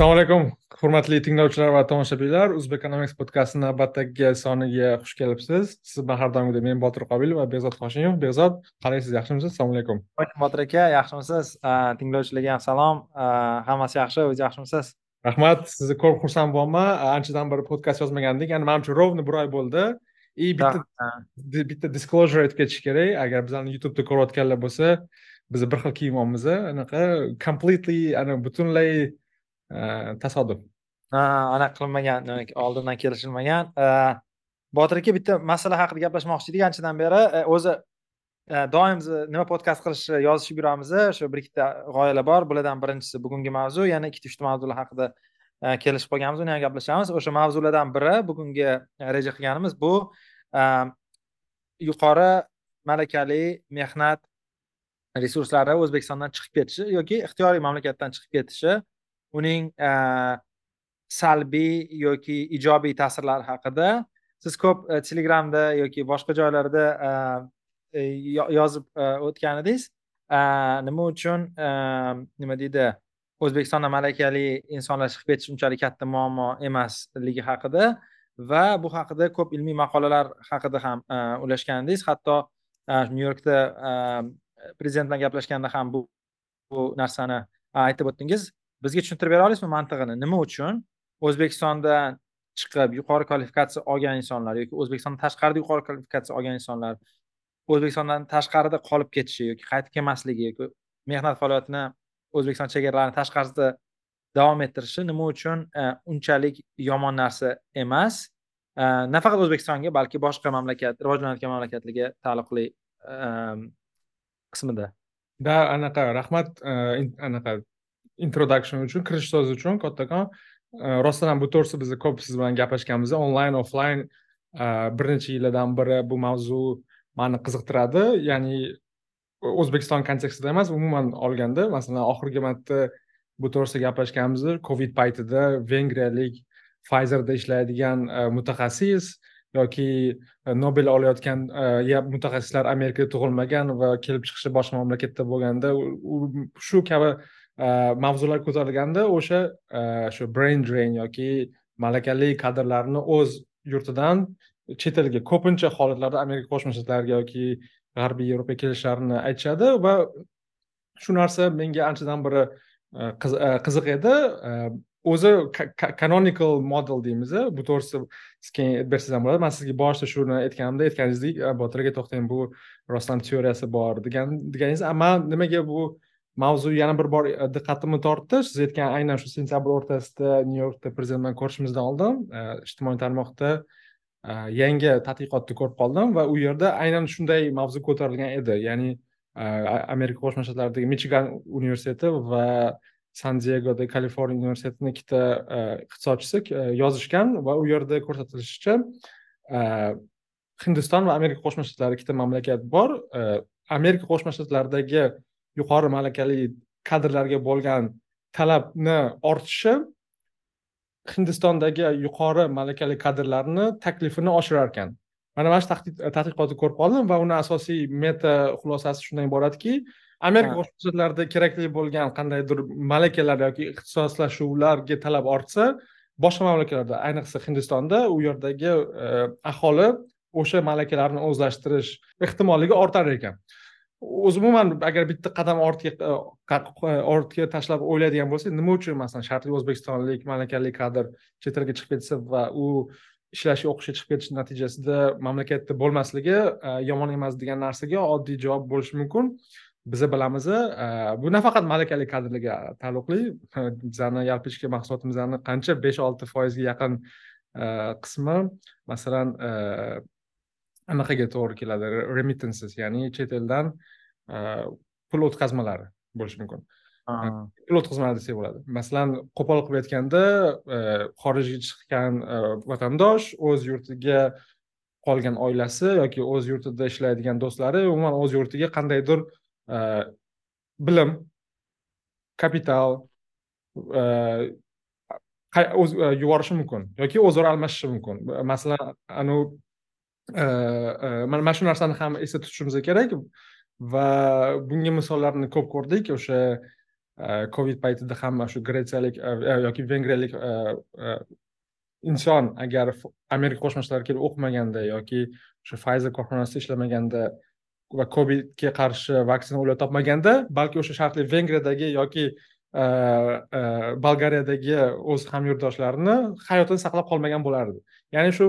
assalomu alaykum hurmatli tinglovchilar va tomoshabinlar. O'zbek economics podkasti navbatdagi soniga xush kelibsiz. Siz bilan har doimgidek men botir qobilov va behzod hoshimov behzod qalaysiz yaxshimisiz? Assalomu alaykum. Botir aka yaxshimisiz? Tinglovchilarga ham salom hammasi yaxshi o'zi yaxshimisiz? Rahmat sizni ko'rib xursand bo'lyapman anchadan beri podkast yozmagandik. Ya'ni manimcha ровно bir oy bo'ldi. И bitta bitta disclosure aytib ketish kerak. Agar bizlarni youtubeda ko'rayotganlar bo'lsa biz bir xil kiyimyapmiz anaqa completely ana butunlay Э, tasodif. Anaqa qilinmagan demak oldindan kelishilmagan. Э, Botir aka bitta masala haqida gaplashmoqchi edik. Anchadan beri e, o'zi e, doim nima podkast qilish e, yozishib yuramiz shu bir ikkita g'oyalar bor. Bulardan birinchisi bugungi mavzu yana ikkita uchta mavzular haqida kelishib qolganmiz uni ham gaplashamiz. O'sha mavzulardan biri bugungi reja qilganimiz bu yuqori malakali mehnat resurslari o'zbekistondan chiqib ketishi yoki ixtiyoriy mamlakatdan chiqib ketishi. Uning e, salbiy yoki ijobiy ta'sirlari haqida. Siz ko'p e, telegramda yoki boshqa joylarda e, yozib o'tgan edingiz nima uchun nima deydi o'zbekistonda malakali insonlar chiqib ketishi unchalik katta muammo emasligi haqida va bu haqida ko'p ilmiy maqolalar haqida ham ulashgan edingiz hatto nyu yorkda prezident bilan gaplashganda ham bu bu narsani aytib o'tdingiz. Bizga tushuntirib bera olasizmi mantig'ini nima uchun? O'zbekistondan chiqib yuqori kvalifikatsiya olgan insonlar yoki o'zbekistondan tashqarida yuqori kvalifikatsiya olgan insonlar o'zbekistondan tashqarida qolib ketishi yoki qaytib kelmasligi yoki mehnat faoliyatini o'zbekiston chegaralarini tashqarisida davom ettirishi nima uchun? E, unchalik yomon narsa emas. E, Nafaqat o'zbekistonga balki boshqa mamlakat rivojlanayotgan mamlakatlarga taalluqli e, qismida. Да anaqa rahmat anaqa introduction uchun kirish so'zi uchun kattakon э, rostdan ham bu to'g'risida biz ko'p siz bilan gaplashganmiz. Onlayn offlayn э, bir necha yillardan beri bu mavzu mani qiziqtiradi. Ya'ni o'zbekiston kontekstida emas umuman olganda masalan oxirgi marta bu to'g'risida gaplashganmiz covid paytida vengriyalik pfizerda ishlaydigan e, mutaxassis yoki e, nobel olayotgan e, mutaxassislar amerikada tug'ilmagan va kelib chiqishi boshqa mamlakatda bo'lganda shu kabi Э, mavzular ko'tarilganda o'sha э, shu brain drain yoki malakali kadrlarni o'z yurtidan chet elga ko'pincha holatlarda amerika qo'shma shtatlariga yoki g'arbiy yevropaga kelishlarini aytishadi va shu narsa menga anchadan beri e, e, qiziq edi. E, o'zi canonical model deymiz bu to'g'risida siz keyin aytib bersangiz ham bo'ladi. Man sizga boshida shuni aytganimda aytganingizdek botir aka to'xtang bu rostdan teoriyasi bor degan deganingiz man nimaga bu mavzu yana bir bor e, diqqatimni tortdi siz aytgan aynan shu sentyabr o'rtasida nyu yorkda prezident bilan ko'rishimizdan oldin e, ijtimoiy tarmoqda e, yangi tadqiqotni ko'rib qoldim va u yerda aynan shunday mavzu ko'tarilgan edi. Ya'ni amerika qo'shma shtatlaridagi michigan universiteti va san diegoda kaliforniya universitetini ikkita iqtisodchisi yozishgan va u yerda ko'rsatilishicha hindiston va amerika qo'shma shtatlari ikkita mamlakat bor amerika qo'shma shtatlaridagi yuqori malakali kadrlarga bo'lgan talabni ortishi hindistondagi yuqori malakali kadrlarni taklifini oshirar ekan mana mana shu tadqiqotni ko'rib qoldim va uni asosiy meta xulosasi shundan iboratki amerika qo'shma shtatlarida kerakli bo'lgan qandaydir malakalar yoki ixtisoslashuvlarga talab ortsa boshqa mamlakatlarda ayniqsa hindistonda u yerdagi e, aholi o'sha malakalarni o'zlashtirish ehtimolligi ortar ekan o'zi umuman agar bitta qadam ortga e, e, ortga tashlab o'ylaydigan bo'lsak nima uchun masalan sharqiy o'zbekistonlik malakali kadr chet elga chiqib ketsa va u ishlashga o'qishga chiqib ketish natijasida mamlakatda bo'lmasligi e, yomon emas degan narsaga oddiy javob bo'lishi mumkin. Biza bilamiz bu nafaqat malakali kadrlarga taalluqli. Bizani yalpi ichki mahsulotimizni qancha besh olti foizga yaqin qismi masalan anaqaga to'g'ri keladi. Remittances ya'ni chet eldan pul o'tkazmalari bo'lishi mumkin. Pul o'tkazmalari desak bo'ladi. Masalan qo'pol qilib aytganda xorijga chiqqan vatandosh o'z yurtiga qolgan oilasi yoki o'z yurtida ishlaydigan do'stlari umuman o'z yurtiga qandaydir bilim kapital yuborishi mumkin yoki o'zaro almashishi mumkin. Masalan anavi mana shu narsani ham esda tutishimiz kerak va bunga misollarni ko'p ko'rdik o'sha covid paytida ham shu gretsiyalik yoki vengriyalik inson agar amerika qo'shma shtatlariga kelib o'qimaganda yoki o'sha pfizer korxonasida ishlamaganda va covidga qarshi vaksina o'ylab topmaganda balki o'sha sharqli vengriyadagi yoki bolgariyadagi o'z hamyurtdoshlarini hayotini saqlab qolmagan bo'lardi ya'ni shu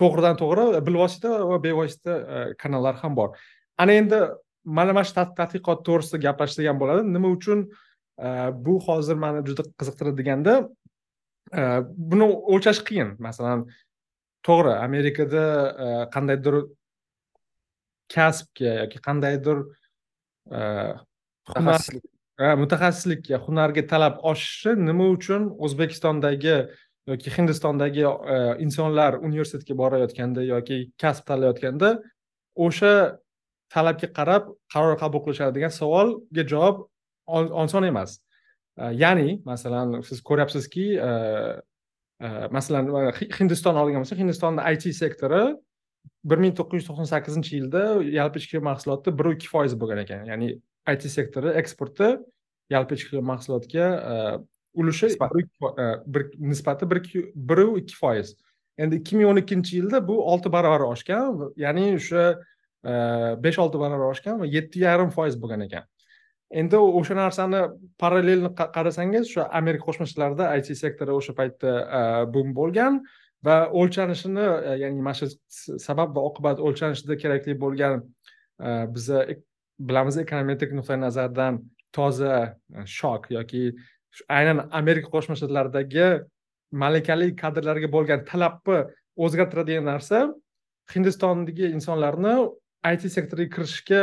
to'g'ridan to'g'ri bilvosita va bevosita kanallar ham bor. Ana endi mana mana shu tadqiqot to'g'risida gaplashadigan bo'ladi nima uchun? Bu hozir mani juda qiziqtiradeganda buni o'lchash qiyin. Masalan to'g'ri amerikada qandaydir kasbga yoki qandaydir mutaxassislik. mutaxassislikka hunarga talab oshishi nima uchun o'zbekistondagi yoki hindistondagi e, insonlar universitetga borayotganda yoki kasb tanlayotganda o'sha talabga qarab qaror qabul qilishadi degan savolga javob oson emas. E, ya'ni masalan siz ko'ryapsizki e, masalan hindiston oladigan bo'lsak hindistonni it sektori bir ming to'qqiz yuz to'qson sakkizinchi yilda yalpi ichki mahsulotni bir ikki foiz bo'lgan ekan. Ya'ni it sektori eksporti yalpi ichki mahsulotga ulushi bir nisbati biru ikki foiz. Endi ikki ming o'n ikkinchi yilda bu olti barobar oshgan ya'ni o'sha besh olti barobar oshgan va yetti yarim foiz bo'lgan ekan. Endi o'sha narsani parallelni qarasangiz shu amerika qo'shma shtatlarida it sektori o'sha paytda bum bo'lgan va o'lchanishini ya'ni mana shu sabab va oqibat o'lchanishida kerakli bo'lgan biza bilamiz ekonometrik nuqtai nazardan toza shok yoki aynan amerika qo'shma shtatlaridagi malakali kadrlarga bo'lgan talabni o'zgartiradigan narsa hindistondagi insonlarni it sektoriga kirishga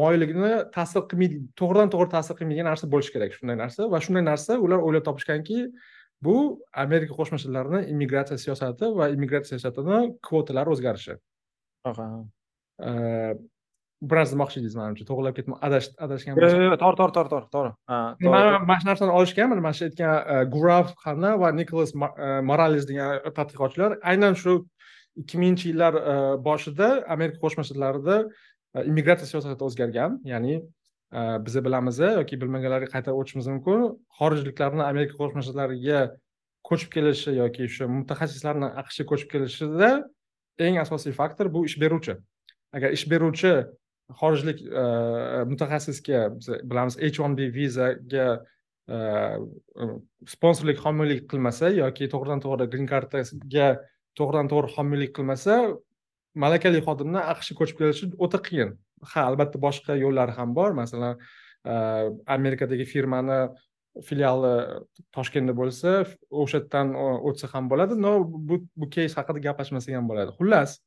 moyilligini ta'sir qilmaydi to'g'ridan to'g'ri ta'sir qilmaydigan narsa bo'lishi kerak shunday narsa va shunday narsa ular o'ylab topishganki bu amerika qo'shma shtatlarini immigratsiya siyosati va immigratsiya siyosatini kvotalari o'zgarishi bir narsa demoqchi edingiz manimcha to'g'irlab ketma adashgan yo'q yo'q to'g'ri to'g'ri to'g'ri. To'g'ri to'g'ri. Mana shu narsani olishgan mana shu aytgan gurav xanna va nikolas morales degan tadqiqotchilar aynan shu ikki minginchi yillar boshida amerika qo'shma shtatlarida immigratsiya siyosati o'zgargan. Ya'ni biza bilamiz yoki bilmaganlarga qaytarib o'tishimiz mumkin. Xorijliklarni amerika qo'shma shtatlariga ko'chib kelishi yoki o'sha mutaxassislarni aqshga ko'chib kelishida eng asosiy faktor bu ish beruvchi. Agar ish beruvchi xorijlik e, mutaxassisga biz bilamiz h one b vizaga e, sponsorlik homiylik qilmasa yoki to'g'ridan to'g'ri green kartaga to'g'ridan to'g'ri homiylik qilmasa malakali xodimni aqshga ko'chib kelishi o'ta qiyin. Ha albatta boshqa yo'llari ham bor. Masalan e, amerikadagi firmani filiali toshkentda bo'lsa o'sha yerdan o'tsa ham bo'ladi. Но bu bu keys haqida gaplashmasak ham bo'ladi. Xullas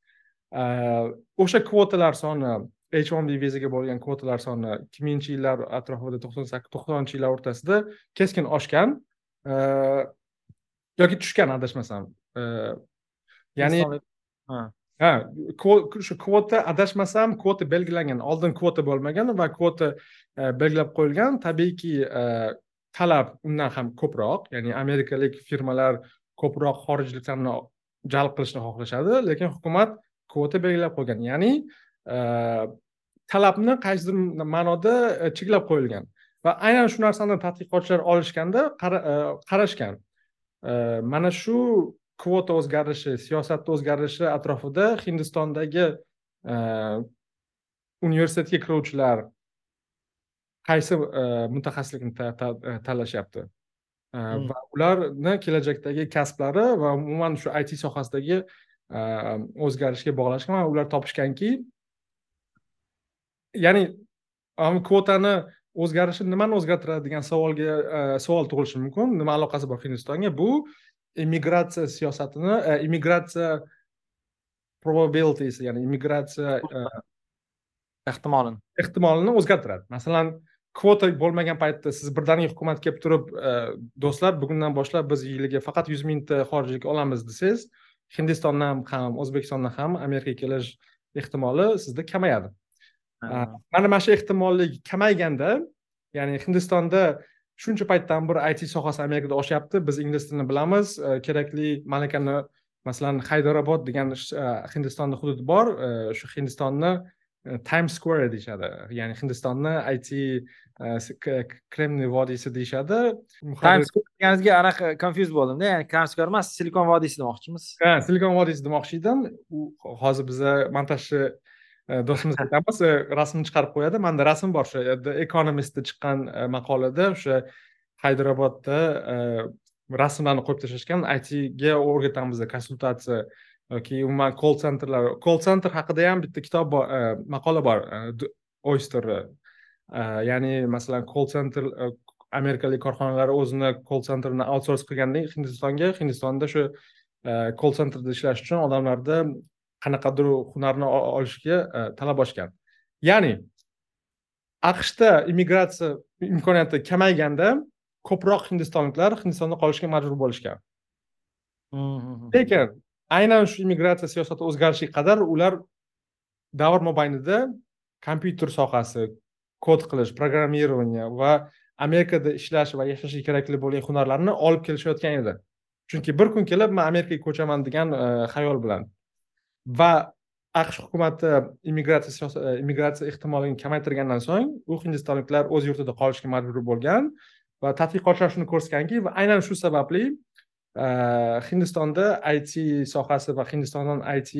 o'sha kvotalar soni h one b vizaga bo'lgan kvotalar soni ikki minginchi yillar atrofida to'qson sakkiz to'qsoninchi yillar o'rtasida keskin oshgan yoki tushgan adashmasam ya'ni ha. Shu kvota adashmasam kvota belgilangan oldin kvota bo'lmagan va kvota belgilab qo'yilgan tabiiyki talab undan ham ko'proq ya'ni amerikalik firmalar ko'proq xorijliklarni jalb qilishni xohlashadi lekin hukumat kvota belgilab qo'ygan ya'ni talabni qaysidir ma'noda cheklab qo'yilgan. Va aynan shu narsani tadqiqotchilar olishganda qarashgan. Mana shu kvota o'zgarishi siyosatni o'zgarishi atrofida hindistondagi universitetga kiruvchilar qaysi mutaxassislikni tanlashyapti? Va ularni kelajakdagi kasblari va umuman shu it sohasidagi o'zgarishga bog'lashgan va ular topishganki ya'ni kvotani o'zgarishi nimani o'zgartiradi degan savolga savol tug'ilishi mumkin? Nima aloqasi bor hindistonga? Bu immigratsiya siyosatini e, immigratsiya probabilities ya'ni immigratsiya e, ehtimolini. ehtimolini o'zgartiradi. Masalan kvota bo'lmagan paytda siz birdaniga hukumat kelib turib e, do'stlar bugundan boshlab biz yiliga faqat yuz mingta xorijlik olamiz desangiz hindistondan ham o'zbekistondan ham amerikaga kelish ehtimoli sizda kamayadi mana mana shu ehtimollik kamayganda ya'ni hindistonda shuncha paytdan beri it sohasi amerikada oshyapti. Biz ingliz tilini bilamiz. E, kerakli malakani masalan haydarobod degan e, hindistonda hudud bor. E, shu hindistonni times square deyishadi. Ya'ni hindistonni it kremniy vodiysi deyishadi. Square deganingizga anaqa confuse bo'ldimda. Ya'ni times square emas silikon vodiysi demoqchimiz. Ha silikon vodiysi demoqchi edim. U hozir biza montajchi Э, do'stimiz aytamiz e, rasmni chiqarib qo'yadi. Manda rasm bor o'sha e, the economistda chiqqan e, maqolada o'sha haydarobodda rasmlarni qo'yib tashlashgan itga o'rgatamiz konsultatsiya yoki umuman call centerlar call center haqida ham bitta kitob bor maqola bor oyster ya'ni masalan call center amerikalik korxonalar o'zini call centerini outsource qilganda hindistonga hindistonda shu call centerda ishlash uchun odamlarda qanaqadir hunarni olishga talab ochgan. Ya'ni aqshda immigratsiya imkoniyati kamayganda ko'proq hindistonliklar hindistonda qolishga majbur bo'lishgan. Lekin aynan shu immigratsiya siyosati o'zgarishiga qadar ular davr mobaynida kompyuter sohasi kod qilish programmirование va amerikada ishlash va yashashga kerakli bo'lgan hunarlarni olib kelishayotgan edi. Chunki bir kun kelib man amerikaga ko'chaman degan e, xayol bilan va aqsh hukumati immigratsiya e, immigratsiya ehtimolini kamaytirgandan so'ng u hindistonliklar o'z yurtida qolishga majbur bo'lgan va tadqiqotlar shuni ko'rsatganki va aynan shu sababli e, hindistonda it sohasi va hindistondan it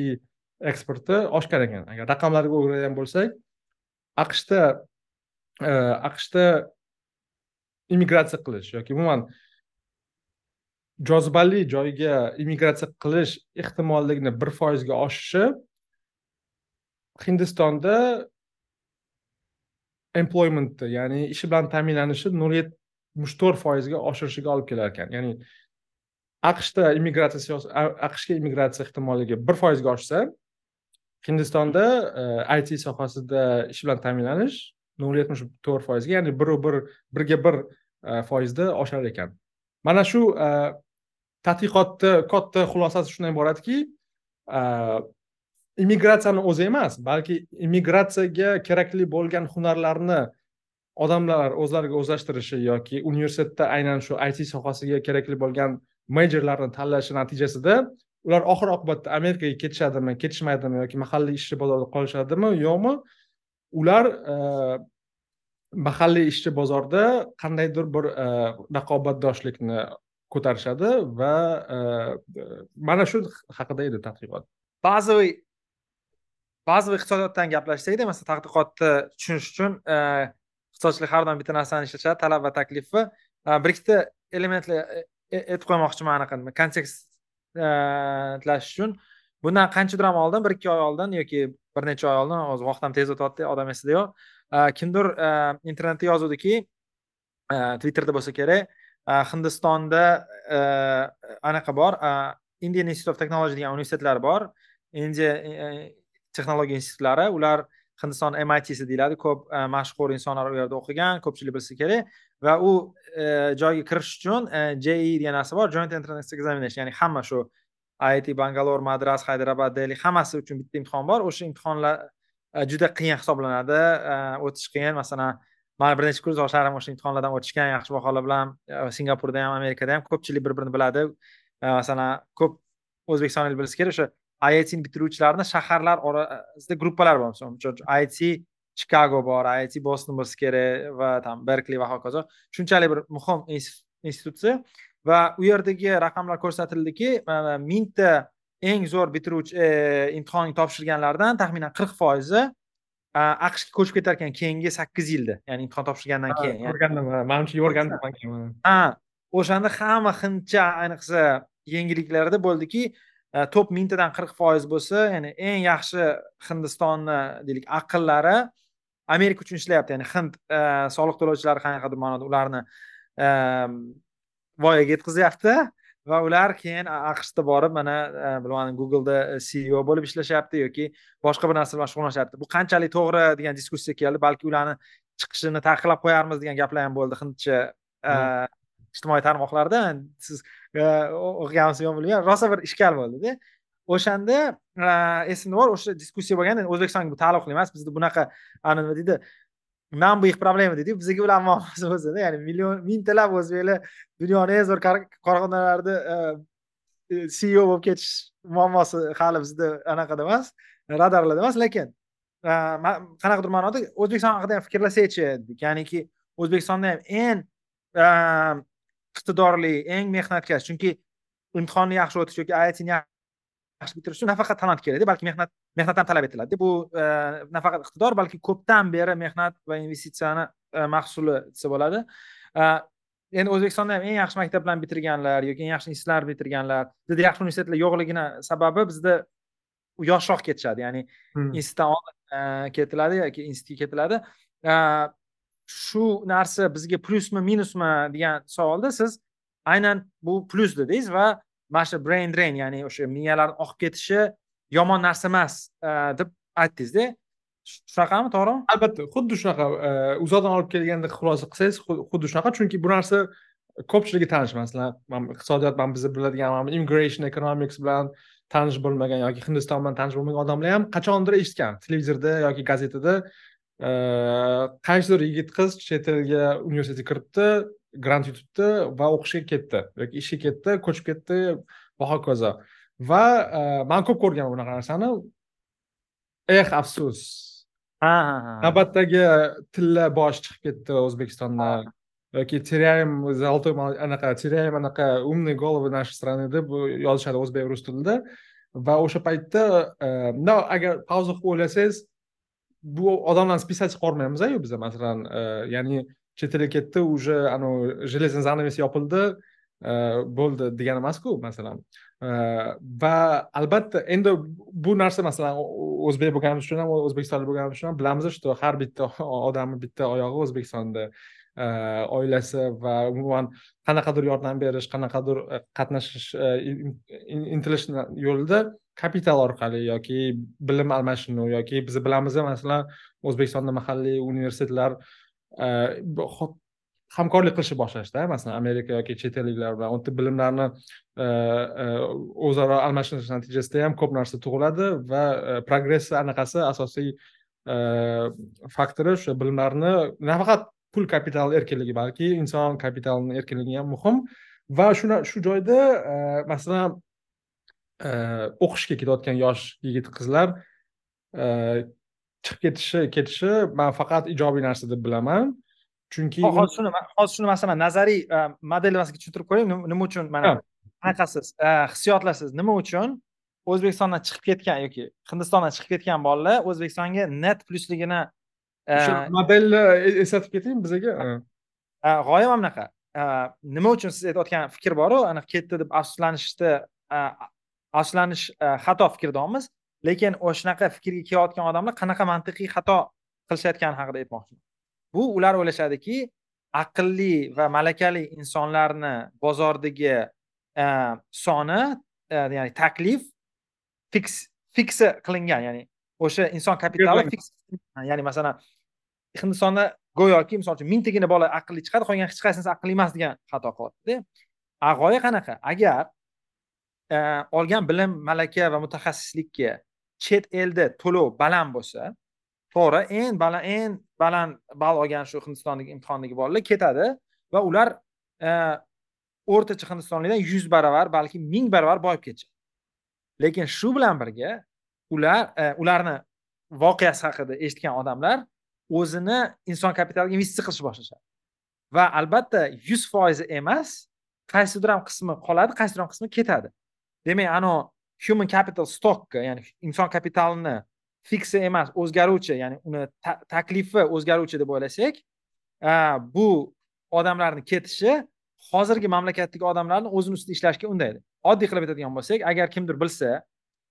eksporti oshgan ekan agar raqamlarga o'raydigan bo'lsak aqshda e, aqshda immigratsiya qilish yoki umuman jozibali joyga immigratsiya qilish ehtimolligini bir foizga oshishi hindistonda employmentni ya'ni ish bilan ta'minlanishi nol yetmish to'rt foizga oshirishiga olib kelar ekan ya'ni aqshda immigratsiya siyosati aqshga immigratsiya ehtimolligi bir foizga oshsa hindistonda e, it sohasida ish bilan ta'minlanish nol yetmish to'rt foizga ya'ni biru bir birga bir e, foizda oshar ekan. Mana shu e, tadqiqotni katta xulosasi shundan iboratki immigratsiyani o'zi emas balki immigratsiyaga kerakli bo'lgan hunarlarni odamlar o'zlariga o'zlashtirishi yoki universitetda aynan shu it sohasiga kerakli bo'lgan mejorlarni tanlashi natijasida ular oxir oqibatda amerikaga ketishadimi ketishmaydimi yoki mahalliy ishchi bozorida qolishadimi yo'qmi? Ular mahalliy ishchi bozorda qandaydir bir raqobatdoshlikni ko'tarishadi va e, e, mana shu haqida edi tadqiqot. Bazaviy bazaviy iqtisodiyotdan gaplashsakda masalan tadqiqotni tushunish uchun e, iqtisodchilik har doim bitta narsani ishlatishadi talab va taklifni bir ikkita elementlar aytib qo'ymoqchiman anaqa nima kontekstlash uchun. Bundan qanchadir ham oldin bir ikki oy oldin yoki bir necha oy oldin hozir vaqt ham tez o'tyapti odam esida yo'q kimdir internetda yozuvdiki twitterda bo'lsa kerak hindistonda e, anaqa bor? Indian institute of technology degan universitetlar bor. Indiya e, e, texnologiya institutlari. Ular hindiston mitsi deyiladi. Ko'p mashhur insonlar u yerda o'qigan ko'pchilik bilsa kerak. Va u joyga kirish uchun je degan narsa bor. Joint entrance examination ya'ni hamma shu it bangalor madras haydarabad deli hammasi uchun bitta imtihon bor. O'sha imtihonlar juda qiyin hisoblanadi. O'tish qiyin. Masalan mana bir necha kursdoshlarim o'sha imtihonlardan o'tishgan yaxshi baholar bilan e, singapurda ham amerikada ham ko'pchilik bir birini biladi e, masalan ko'p o'zbekistonlik bilsa kerak o'sha it bitiruvchilarni shaharlar orasida gruppalar bor. Misol it chikago bor it boston bo'lsa kerak va там berkli va hokazo. Shunchalik bir muhim institutsiya va u yerdagi raqamlar ko'rsatildiki mingta eng zo'r bitiruvchi e, imtihon topshirganlardan taxminan qirq foizi aqshga ko'chib ketar ekan keyingi sakkiz yilda. Ya'ni imtihon topshirgandan keyin o'rgandim manimcha o'rgandim ha. O'shanda hamma hindcha ayniqsa yangiliklarda bo'ldiki top mingtadan qirq foiz bo'lsa ya'ni eng yaxshi hindistonni deylik aqllari amerika uchun ishlayapti. Ya'ni hind e, soliq to'lovchilari qanaqadir ma'noda ularni e, voyaga yetkazyapti va ular keyin aqshda borib mana e, bilmadim googleda ceo bo'lib ishlashyapti yoki boshqa bir narsa bilan shug'ullanishyapti bu qanchalik to'g'ri degan diskussiya keldi balki ularni chiqishini taqiqlab qo'yarmiz degan gaplar ham bo'ldi hindcha ijtimoiy tarmoqlarda. Siz o'qiganmisiz yo'qmi bilmayman rosa bir ishkal bo'ldida. O'shanda esimda bor o'sha diskussiya bo'lganda o'zbekistonga bu taalluqli emas bizda bunaqa nima deydi нам bu их проблема deydiku bizga ular muammosi o'zida ya'ni million mingtalab o'zbeklar dunyoni eng zo'r korxonalarida e, e, ceo bo'lib ketish muammosi hali bizda anaqada emas radarlarda emas lekin e, qanaqadir ma'noda o'zbekiston haqida ham fikrlasaychi dedik. Ya'niki o'zbekistonda ham eng iqtidorli eng mehnatkash chunki imtihonni yaxshi o'tish yoki iitni yaxshi bitirish uchun nafaqat talant kerakda balki mehnat mehnat ham talab etiladi. Bu nafaqat iqtidor balki ko'pdan beri mehnat va investitsiyani mahsuli desa bo'ladi. Endi o'zbekistonda ham eng yaxshi maktablarni bitirganlar yoki eng yaxshi institutlarni bitirganlar bizda yaxshi universitetlar yo'qligini sababi bizda yoshroq ketishadi ya'ni hmm. institutdan oldin ketiladi yoki institutga ketiladi. Shu narsa bizga plyusmi minusmi degan savolda siz aynan bu plyus dedingiz va mana shu brain drain ya'ni o'sha miyalarni oqib ketishi yomon narsa emas e, deb aytdingizda. Shunaqami to'g'rimi? Albatta xuddi shunaqa e, uzoqdan olib kelganda xulosa qilsangiz xuddi shunaqa chunki bu narsa ko'pchiligi tanish masalan iqtisodiyot man biza biladigan immigration economics bilan tanish bo'lmagan yoki hindiston bilan tanish bo'lmagan odamlar ham qachondir eshitgan televizorda yoki gazetada e, qaysidir yigit qiz chet elga universitetga kiribdi grant yutibdi va o'qishga ketdi yoki ishga ketdi ko'chib ketdi va hokazo va man ko'p ko'rganman bunaqa narsani. Eh afsus. Navbatdagi tilla bosh chiqib ketdi o'zbekistonda. Yoki теряем золотой anaqa теряем anaqa умные головы нашей страны deb yozishadi o'zbek rus tilida. Va o'sha paytda no agar pauza qilib o'ylasangiz bu odamlarni списать qilib biza masalan ya'ni chet ketdi уже anavi железный занавес yopildi bo'ldi degani emasku masalan va albatta endi bu narsa masalan o'zbek bo'lganimiz uchun ham o'zbekistonlik bo'lganimiz uchun ham bilamiz что har bitta odamni bitta oyog'i o'zbekistonda oilasi va umuman qanaqadir yordam berish qanaqadir qatnashish intilish yo'lida kapital orqali yoki bilim almashinuv yoki biz bilamiz masalan o'zbekistonda mahalliy universitetlar Э, hamkorlik qilishni boshlashda masalan amerika yoki chet elliklar bilan u yerda bilimlarni э, э, o'zaro almashinish natijasida ham ko'p narsa tug'iladi va progress progressni anaqasi asosiy e, faktori o'sha bilimlarni nafaqat pul kapitali erkinligi balki inson kapitalini erkinligi ham muhim. Va shu shu joyda e, masalan e, o'qishga ketayotgan yosh yigit qizlar chiqib ketishi ketishi man faqat ijobiy narsa deb bilaman. Chunki hozir shuni hozir shuni masalan nazariy e, model evaziga tushuntirib qo'ying nima uchun mana qanaqasiz e, hissiyotlarsiz nima uchun? O'zbekistondan chiqib ketgan yoki hindistondan chiqib ketgan bolalar o'zbekistonga net plyusligini e, modelni eslatib keting bizaga. G'oya mana bunaqa nima uchun siz aytayotgan fikr boru anaqa ketdi deb afsuslanishni afsuslanish xato fikrdomiz lekin o'sha shunaqa fikrga kelayotgan odamlar qanaqa mantiqiy xato qilishayotgani haqida aytmoqchiman. Bu ular o'ylashadiki aqlli va malakali insonlarni bozordagi e, soni e, ya'ni taklif fiks fiksa qilingan ya'ni o'sha inson kapitali fiks ya'ni masalan hindistonda go'yoki misol uchun mingtagina bola aqlli chiqadi qolgan hech qaysinisi aqlli emas degan xato qilyaptida a g'oya qanaqa? Agar e, olgan bilim malaka va mutaxassislikka chet elda to'lov baland bo'lsa to'g'ri eng baland eng baland ball olgan shu hindistondagi imtihondagi bolalar ketadi va ular e, o'rtacha hindistonlikdan yuz baravar balki ming baravar boyib ketishadi. Lekin shu bilan birga ular e, ularni voqeasi haqida eshitgan odamlar o'zini inson kapitaliga investitsiya qilishni boshlashadi. Va albatta yuz foizi emas qaysidir ham qismi qoladi qaysidir ham qismi ketadi. Demak anavi human capital stockka ya'ni inson kapitalini fiksi emas o'zgaruvchi ya'ni uni taklifi o'zgaruvchi deb o'ylasak bu odamlarni ketishi hozirgi mamlakatdagi odamlarni o'zini ustida ishlashga undaydi oddiy qilib aytadigan bo'lsak agar kimdir bilsa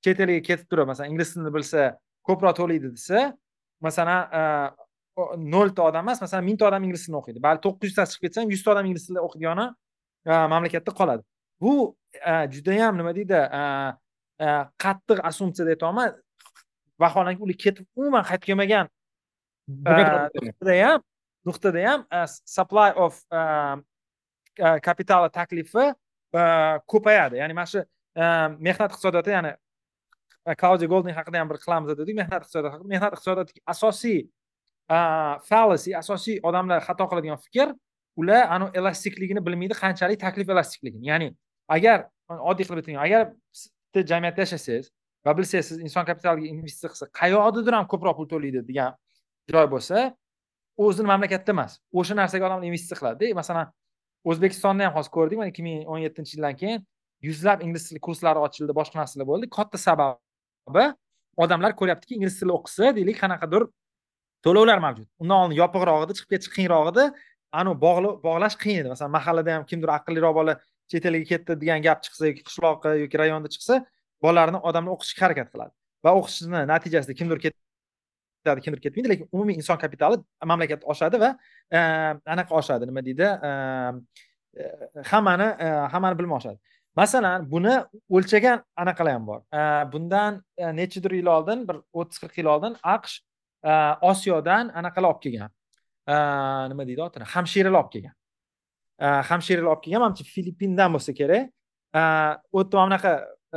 chet elga ketib turib masalan ingliz tilini bilsa ko'proq to'laydi desa masalan nolta odam emas masalan mingta odam ingliz tilini o'qiydi. Balki to'qqiz yuztasi chiqib ketsa ham yuzta odam ingliz tilida o'qiygani mamlakatda qoladi. Bu judayam nima deydi qattiq assumpsiya deb aytyapman vaholanki ular ketib umuman qaytib kelmagan. Nuqtada ham nuqtada ham supply of kapital taklifi ko'payadi. Ya'ni mana shu mehnat iqtisodiyoti ya'ni klaudiya golding haqida ham bir qilamiz dedik mehnat iqtisodiyoti haqida. Mehnat iqtisodiyotidagi asosiy fallacy asosiy odamlar xato qiladigan fikr ular anavi elastikligini bilmaydi qanchalik taklif elastikligini. Ya'ni agar oddiy qilib aytaylik agar bitta jamiyatda yashasangiz va bilsangiz siz inson kapitaliga investitsiya qilsa qayoqdadir ham ko'proq pul to'laydi degan joy bo'lsa o'zini mamlakatida emas o'sha narsaga odamlar investitsiya qiladida masalan o'zbekistonda ham hozir ko'rdik mana ikki ming o'n yettinchi yildan keyin yuzlab ingliz tili kurslari ochildi boshqa narsalar bo'ldi. Katta sababi odamlar ko'ryaptiki ingliz tili o'qisa deylik qanaqadir to'lovlar mavjud. Undan oldin yopiqroq edi chiqib ketish qiyinroq edi anavi bog'lash qiyin edi. Masalan mahallada ham kimdir aqlliroq bola chet elga ketdi degan gap chiqsa yoki qishloqqa yoki rayonda chiqsa bolalarni odamlar o'qishga harakat qiladi. Va o'qishni natijasida kimdir ketadi kimdir ketmaydi lekin umumiy inson kapitali mamlakat oshadi va e, anaqa oshadi. Nima deydi? E, e, hammani hammani bilimi oshadi. Masalan buni o'lchagan anaqalar ham bor. Bundan nechadir yil oldin bir o'ttiz qirq yil oldin aqsh osiyodan anaqalar olib kelgan. Nima deydi otini? Hamshiralar olib kelgan. Hamshiralar olib kelgan. Manimcha filippindan bo'lsa kerak. U yerda mana bunaqa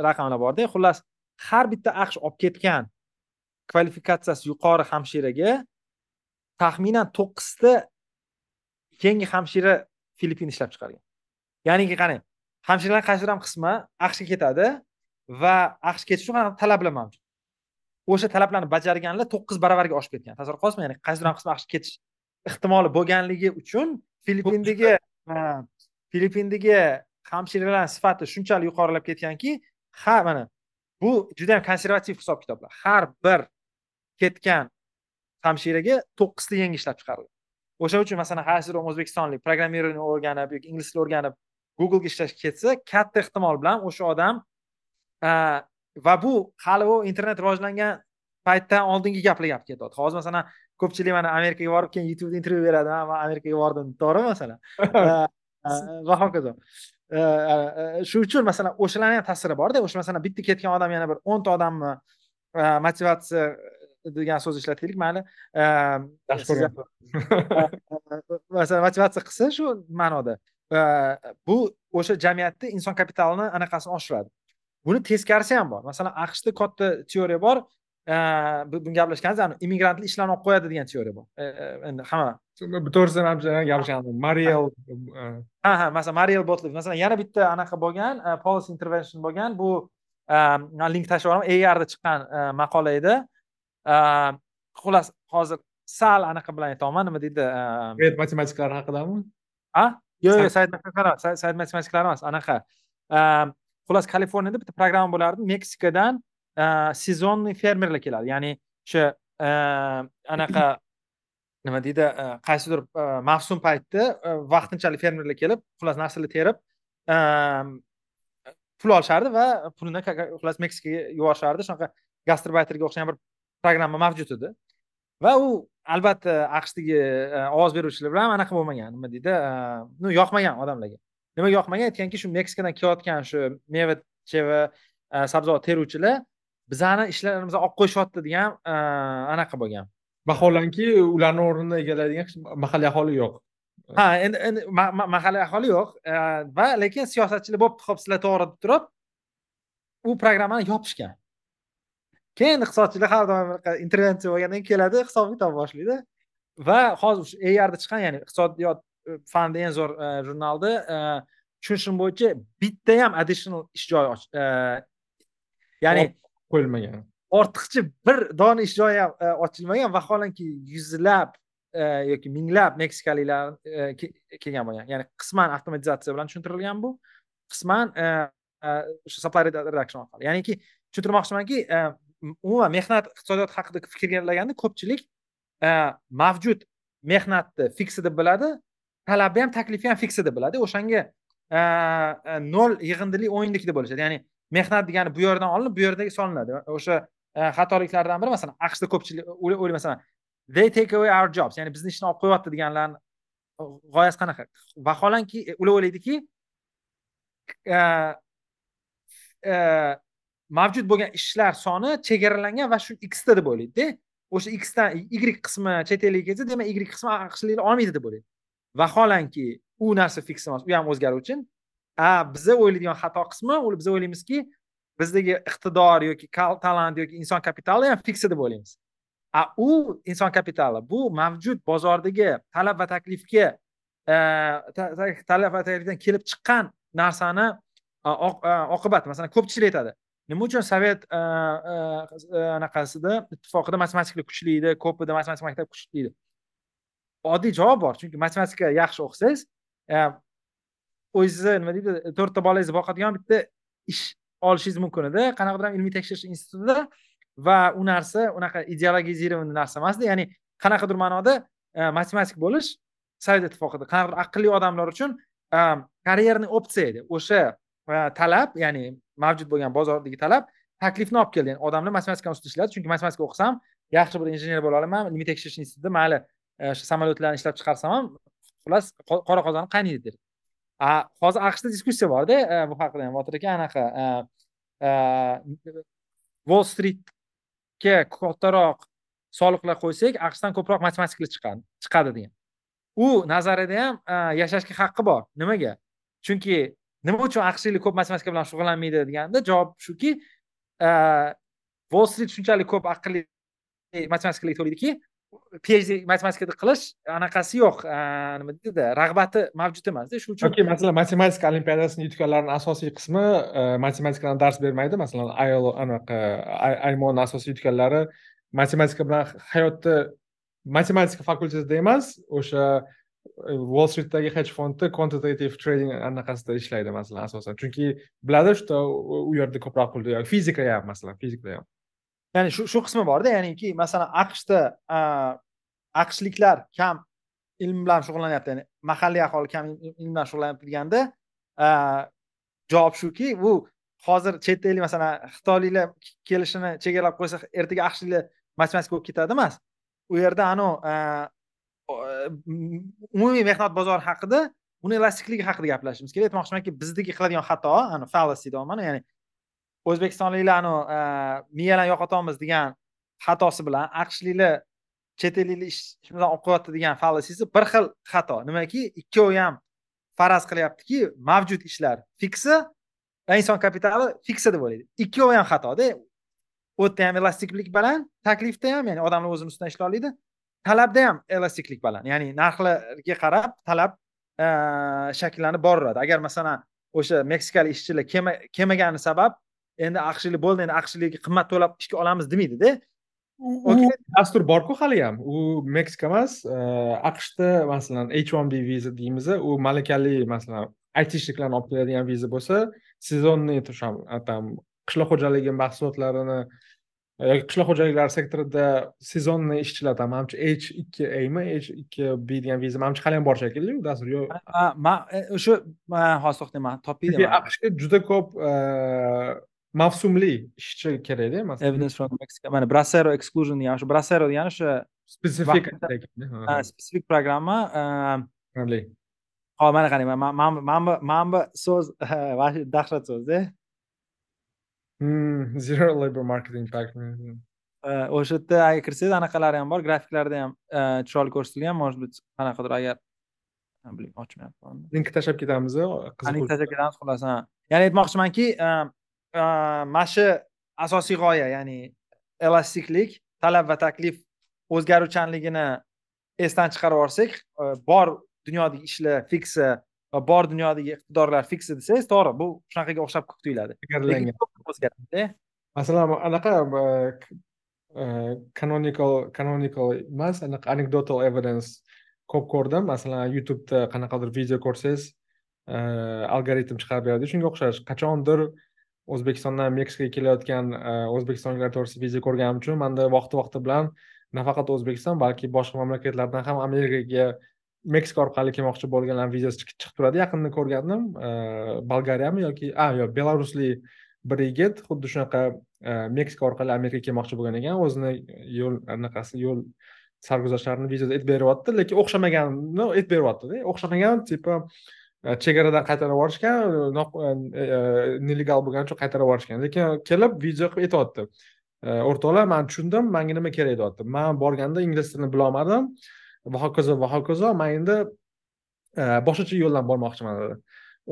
raqamlar borda. Xullas har bitta aqsh olib ketgan kvalifikatsiyasi yuqori hamshiraga taxminan to'qqizta keyingi hamshira filippinda ishlab chiqargan. Ya'niki qarang hamshiralar qaysidir ham qismi aqshga ketadi va aqshga ketish uchun talablar mavjud? O'sha talablarni bajarganlar to'qqiz baravarga oshib ketgan. Tasavvur qilyapsizmi ya'ni qaysidir ham qismi aqshga ketish ehtimoli bo'lganligi uchun filippindagi filippindagi hamshiralar sifati shunchalik yuqorilab ketganki ha mana bu juda yam konservativ hisob kitoblar. Har bir ketgan hamshiraga to'qqizta yangi ishlab chiqariladi o'shaning uchun masalan qaysidir o'zbekistonlik programmirование o'rganib yoki ingliz tilini o'rganib googlega ishlashga ketsa katta ehtimol bilan o'sha odam va bu hali u internet rivojlangan paytdan oldingi gaplar gap ketyapti hozir masalan ko'pchilik mana amerikaga borib keyin youtubeda intervyu beradi man amerikaga bordim. To'g'rimi masalan? Va hokazo. Shuning uchun masalan o'shalarni ham ta'siri borda o'sha masalan bitta ketgan odam yana bir o'nta odamni motivatsiya degan so'z ishlataylik mayli masalan motivatsiya qilsa shu ma'noda. Bu o'sha jamiyatda inson kapitalini anaqasini oshiradi. Buni teskarisi ham bor. Masalan aqshda katta teoriya bor bugun gaplashganmiz immigrantlar ishlarni olib qo'yadi degan teoriya bor endi hamma to'g'risini gaplashgandim mariel ha ha masalan mariel botliv masalan yana bitta anaqa bo'lgan policy intervention bo'lgan bu link tashlab yuboraman arda chiqqan maqola edi xullas hozir sal anaqa bilan aytyapman nima deydi matematiklar haqidami a yo'q yo'q sayt sayt matematiklar emas anaqa xullas kaliforniyada bitta programma bo'lardi meksikadan sezonniy fermerlar keladi ya'ni o'sha e, anaqa nima deydi e, qaysidir e, mavsum paytda vaqtinchalik fermerlar kelib xullas narsalar terib pul olishardi va pulini xullas meksikaga yuborishardi. Shunaqa gastrobayterga o'xshagan bir programma mavjud edi. Va u albatta aqshdagi ovoz beruvchilar bilan anaqa bo'lmagan. Nima deydi ну yoqmagan odamlarga. Nimaga yoqmagan? Aytganki shu meksikadan kelayotgan shu meva cheva sabzavot teruvchilar bizani ishlarimizni olib qo'yishyapti degan anaqa bo'lgan. Vaholanki ularni o'rnini egallaydigan mahalliy aholi yo'q. Ha endi endi mahalliy aholi yo'q va lekin siyosatchilar bo'pti ho'p sizlar to'g'ri deb turib u programmani yopishgan. Keyin iqtisodchilar har doim intervensiya bo'lgandan keyin keladi hisob kitob boshlaydi va hozir shu eyarda chiqqan ya'ni iqtisodiyot e, fani eng zo'r e, jurnalda e, tushunishim bo'yicha bitta ham additional ish joyi ya'ni qo'yilmagan. Ortiqcha bir dona ish joyi ham e, ochilmagan. Vaholanki yuzlab e, yoki minglab meksikaliklar e, kelgan bo'lgan. Ya'ni qisman avtomatizatsiya bilan tushuntirilgan bu. Qisman o'sha supply reduction orqali. Ya'niki tushuntirmoqchimanki umuman mehnat iqtisodiyoti haqida fikrlaganda ko'pchilik mavjud mehnatni fiksi deb biladi talabni ham taklifni ham fiksi deb biladi. O'shanga nol yig'indili o'yinlik deb bo'lishadi ya'ni mehnat degani bu yerdan olinib bu yerda solinadi. O'sha e, xatoliklardan biri masalan aqshda ko'pchilik o'ylaydi masalan they take away our jobs ya'ni bizni ishni olib qo'yyapti deganlarni g'oyasi qanaqa? Vaholanki e, ular o'ylaydiki e, mavjud bo'lgan ishlar soni chegaralangan va shu xda deb o'ylaydida o'sha xdan y qismi chet elga ketsa demak y qismi aqshliklar olmaydi deb o'ylaydi. Vaholanki u narsa fiks emas u ham o'zgaruvchi biza o'ylaydigan xato qismi u biz o'ylaymizki bizdagi iqtidor yoki talant yoki inson kapitali ham fiksi deb o'ylaymiz. A u inson kapitali bu mavjud bozordagi talab va taklifga e, talab va taklifdan kelib chiqqan narsani oqibati masalan ko'pchilik aytadi. Nima uchun sovet e, e, anaqasida ittifoqida matematika kuchli edi ko'pida matematika maktabi kuchli edi? Oddiy javob bor chunki matematika yaxshi o'qisangiz o'zingizni nima deydi? To'rtta bolangizni boqadigan bitta ish olishingiz mumkin edi. Qanaqadir ilmiy tekshirish institutida va u narsa unaqa ideologizированный narsa emasdi. Ya'ni qanaqadir ma'noda e, matematik bo'lish sovet ittifoqida qanaqadir aqlli odamlar uchun e, karyerniy opsiya edi. O'sha e, talab ya'ni mavjud bo'lgan bozordagi talab taklifni olib keldi. Ya'ni odamlar matematikani ustida ishladi chunki matematika o'qisam yaxshi bir injener bo'la olaman ilmiy tekshirish institutida mayli o'sha samolyotlarni ishlab chiqarsam ham xullas qora qozon qaynaydi dedi hozir aqshda diskussiya borda e, bu haqida ham botir aka anaqa e, e, wall streetga kattaroq soliqlar qo'ysak aqshdan ko'proq matematiklar chiqadi chiqadi degan. U nazarida ham yashashga haqqi bor. Nimaga? Chunki nima uchun aqshliklar ko'p matematika bilan shug'ullanmaydi deganda javob shuki wall street shunchalik ko'p aqlli matematikalarga to'laydiki phd matematikada qilish anaqasi yo'q. Nima deydi rag'bati mavjud emasda shuning uchun. Yoki masalan matematika olimpiadasini yutganlarni asosiy qismi e, matematikadan dars bermaydi. Masalan ilo anaqa aymoni asosiy yutganlari matematika bilan hayotda matematika fakultetida emas o'sha e, wall streetdagi hedge fondda quantitative trading anaqasida ishlaydi masalan asosan. Chunki biladi что u yerda ko'proq pul fizika ham masalan fizikada ham. Ya'ni shu shu qismi borda ya'niki masalan aqshda e, aqshliklar kam ilm bilan shug'ullanyapti ya'ni mahalliy aholi kam ilm bilan shug'ullanyapti deganda e, javob shuki u hozir chet ellik masalan xitoyliklar kelishini chegaralab qo'ysa ertaga aqshliklar matematika bo'lib ketadi emas. U yerda anavi e, umumiy mehnat bozori haqida uni elastikligi haqida gaplashishimiz kerak. Aytmoqchimanki bizdagi qiladigan xato ani fallacy deyapman ya'ni o'zbekistonliklar e, miyalarni yo'qotamiz degan xatosi bilan aqshliklar chet elliklar ish bilan o'qiyapti degan fallasisi bir xil xato. Nimaki? Ikkovi ham faraz qilyaptiki mavjud ishlar fiksi va inson kapitali fiksa deb o'ylaydi. Ikkovi ham xatoda u yerda ham elastiklik baland taklifda ham ya'ni odamlar o'zini ustidan ishlay oladi. Talabda ham elastiklik baland ya'ni narxlarga qarab talab e, shakllanib boraveradi agar masalan o'sha meksikalik ishchilar kelmagani sabab endi aqshlik bo'ldi endi aqshlikga qimmat to'lab ishga olamiz demaydida dastur borku hali ham. U meksika emas aqshda masalan h one b viza deymiz u malakali masalan aytishliklarni olib keladigan viza bo'lsa sezonniy там qishloq xo'jaligi mahsulotlarini yoki qishloq xo'jaliklari sektorida sezonniy ishchilar там manimcha h ikki ami h ikki b degan viza. Manimcha hali ham bor shekilli u dastur yo'q. Man e, o'sha hozir to'xtayman topib aqshga juda ko'p e, mavsumli ishchi kerakda masalan evidence from mexico. Mana brasero exclusion degan shu brasero degani o'sha spesifik spesifik programma qanday hop mana qarang mana bu so'z dahshat so'zda Hmm, zero labor marketing pack o'sha yerda agar kirsangiz anaqalari ham bor. Grafiklarda ham chiroyli ko'rsatilgan может быть qanaqadir agar bilmayman ochmayapman. Link tashlab ketamiz link tashlab ketamiz xullas ya'ni aytmoqchimanki mana shu asosiy g'oya ya'ni elastiklik talab va taklif o'zgaruvchanligini esdan chiqarib yuborsak bor dunyodagi ishlar fiksa va bor dunyodagi iqtidorlar fiksi desangiz to'g'ri bu shunaqaga o'xshab tuyuladi. Masalan anaqa canonical canonical emas anaqa anecdotal evidence ko'p ko'rdim. Masalan youtubeda qanaqadir video ko'rsangiz algoritm chiqarib beradi. Shunga o'xshash qachondir o'zbekistondan meksikaga kelayotgan e, o'zbekistonliklar to'g'risida video ko'rganim uchun manda vaqti vaqti bilan nafaqat o'zbekiston balki boshqa mamlakatlardan ham amerikaga meksika orqali kelmoqchi bo'lganlar vizasi chiqib turadi. Yaqinda ko'rgandim e, bolgariyami yoki a yo'q belaruslik bir yigit xuddi shunaqa e, meksika orqali amerikaga kelmoqchi bo'lgan ekan. O'zini yo'l anaqasi yo'l sarguzashtlarini videoda aytib beryapti lekin o'xshamaganini aytib beryaptida. O'xshamagan типа Э, chegaradan qaytarib yuborishgan e, e, e, nelegal bo'lgani uchun qaytarib yuborishgan. Lekin kelib video qilib aytyapti o'rtoqlar man tushundim manga nima kerak? deyapti. Man borganda ingliz tilini bilolmadim. Va hokazo va hokazo man endi boshqacha yo'ldan bormoqchiman dedi.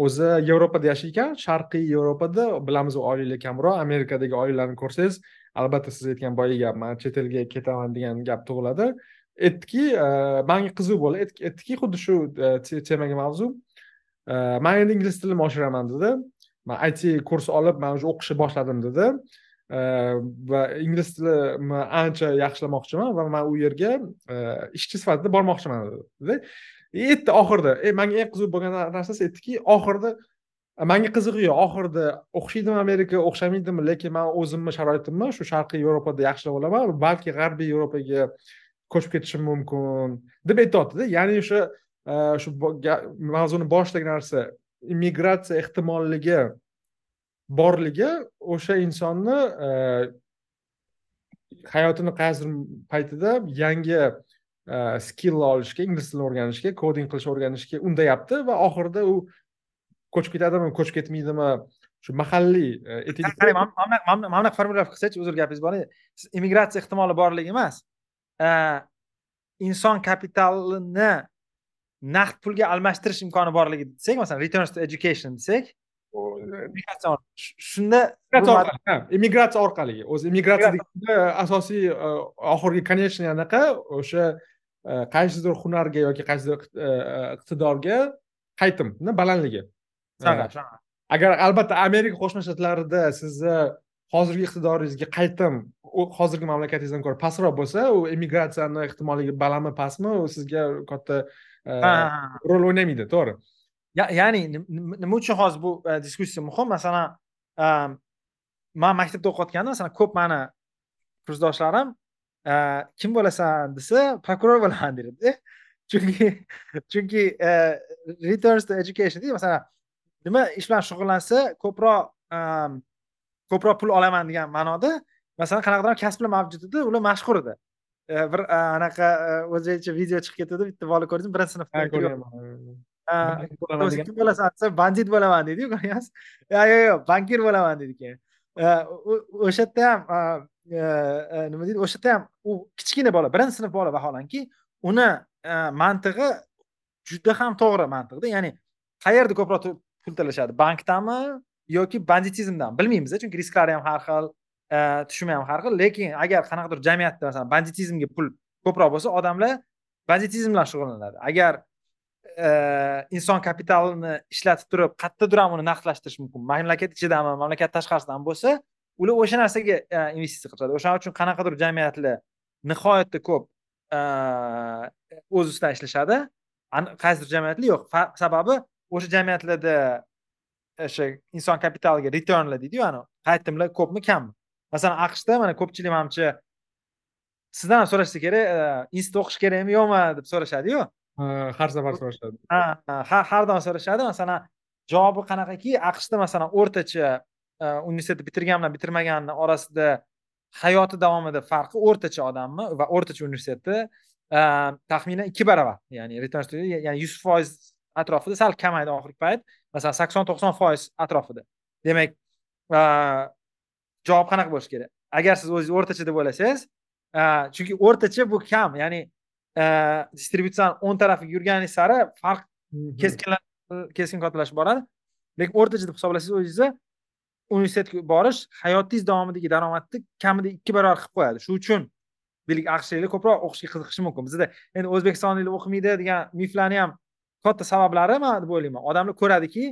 O'zi yevropada yashaykan sharqiy yevropada bilamiz oylik kamroq amerikadagi oyliklarni ko'rsangiz albatta siz aytgan boyagi gap man chet elga ketaman degan gap tug'iladi. Aytdiki manga qiziq bo'ldi. Aytdiki xuddi shu temaga mavzu. Man endi ingliz tilimni oshiraman dedi. Man it kurs olib man уже o'qishni boshladim dedi. Va ingliz tilimni ancha yaxshilamoqchiman va man u yerga ishchi sifatida bormoqchiman dedi. Aytdi oxirida e manga eng qiziq bo'lgan narsasi aytdiki oxirida manga qizig'i yo'q oxirida o'xshaydimi amerika o'xshamaydimi lekin man o'zimni sharoitimni shu sharqiy yevropada yaxshilab olaman balki g'arbiy yevropaga ko'chib ketishim mumkin deb aytyaptida ya'ni o'sha Э, shu mavzuni boshidagi narsa immigratsiya ehtimolligi borligi o'sha insonni e, hayotini qaysidir paytida yangi e, skill olishga ingliz tilini o'rganishga koding qilishni o'rganishga undayapti va oxirida u ko'chib ketadimi ko'chib ketmaydimi shu mahalliy e, qarang mana bunaqa formulировка qilsachi uzr gapingiz bor siz immigratsiya ehtimoli borligi emas inson kapitalini naqd pulga almashtirish imkoni borligi desak masalan returns to education desak shunda immigratsiya orqali o'zi immigratsiya asosiy e, oxirgi конечно anaqa o'sha qaysidir hunarga yoki qaysidir iqtidorga qaytimni balandligi. Agar albatta amerika qo'shma shtatlarida sizni hozirgi iqtidoringizga qaytim hozirgi mamlakatingizdan ko'ra pastroq bo'lsa u immigratsiyani ehtimoligi balandmi pastmi u sizga katta e, rol o'ynamaydi to'g'ri. Ya'ni nima uchun hozir bu e, diskussiya muhim? Masalan e, man maktabda o'qiyotganda masalan ko'p mani kursdoshlarim kim bo'lasan desa prokuror bo'laman deydi chunki chunki returns to education deydi masalan nima ish bilan shug'ullansa ko'proq ko'proq pul olaman degan ma'noda masalan qanaqadir kasb bilan mavjud edi ular mashhur edi bir anaqa o'zbekcha video chiqib ketdi bitta bola ko'rdingizmi birinchi sinfda kim bo'lasan desa bandit bo'laman deydiyu ko'ryapsiz yo'q yo'q yo'q bankir bo'laman deydi keyin o'sha yerda ham nima deydi o'sha yerda ham u kichkina bola birinchi sinf bola vaholanki uni mantig'i juda ham to'g'ri mantiqda ya'ni qayerda ko'proq pul talashadi bankdanmi yoki banditizmdan bilmaymiz chunki risklari ham har xil Э, tushumi ham har xil. Lekin agar qanaqadir jamiyatda masalan banditizmga pul ko'proq bo'lsa odamlar banditizm bilan shug'ullanadi. Agar e, inson kapitalini ishlatib turib qayerdadir ham uni naqdlashtirish mumkin mamlakat ichidami mamlakat tashqarisidan bo'lsa ular o'sha narsaga e, investitsiya qilishadi. O'shaning uchun qanaqadir jamiyatlar nihoyatda ko'p e, o'z ustidan ishlashadi. Qaysidir jamiyatlar yo'q. Sababi o'sha jamiyatlarda o'sha inson kapitaliga returnlar deydiyu ani qaytimlar ko'pmi kammi? Masalan aqshda mana ko'pchilik manimcha sizdan ham so'rashsa kerak e, institutda o'qish kerakmi yo'qmi deb so'rashadiyu. Har safar so'rashadi. Ha har doim so'rashadi. Masalan javobi qanaqaki aqshda masalan o'rtacha e, universitetni bitirgan bilan bitirmaganni orasida hayoti davomida farqi o'rtacha odamni va o'rtacha universitetni e, taxminan ikki baravar ya'ni ya'ni yuz foiz atrofida sal kamaydi oxirgi payt. Masalan sakson to'qson foiz atrofida. Demak javob qanaqa bo'lishi kerak? Agar siz o'zingiz o'rtacha deb o'ylasangiz chunki o'rtacha bu kam ya'ni distributsiyani o'ng tarafiga yurgani sari farq keskin keskin kattalashib boradi lekin o'rtacha deb hisoblasangiz o'zingizni universitetga borish hayotingiz davomidagi daromadni kamida ikki barobar qilib qo'yadi. Shuning uchun deylik aqshliklar ko'proq o'qishga qiziqishi mumkin. Bizda endi o'zbekistonliklar o'qimaydi degan miflarni ham katta sabablari man deb o'ylayman. Odamlar ko'radiki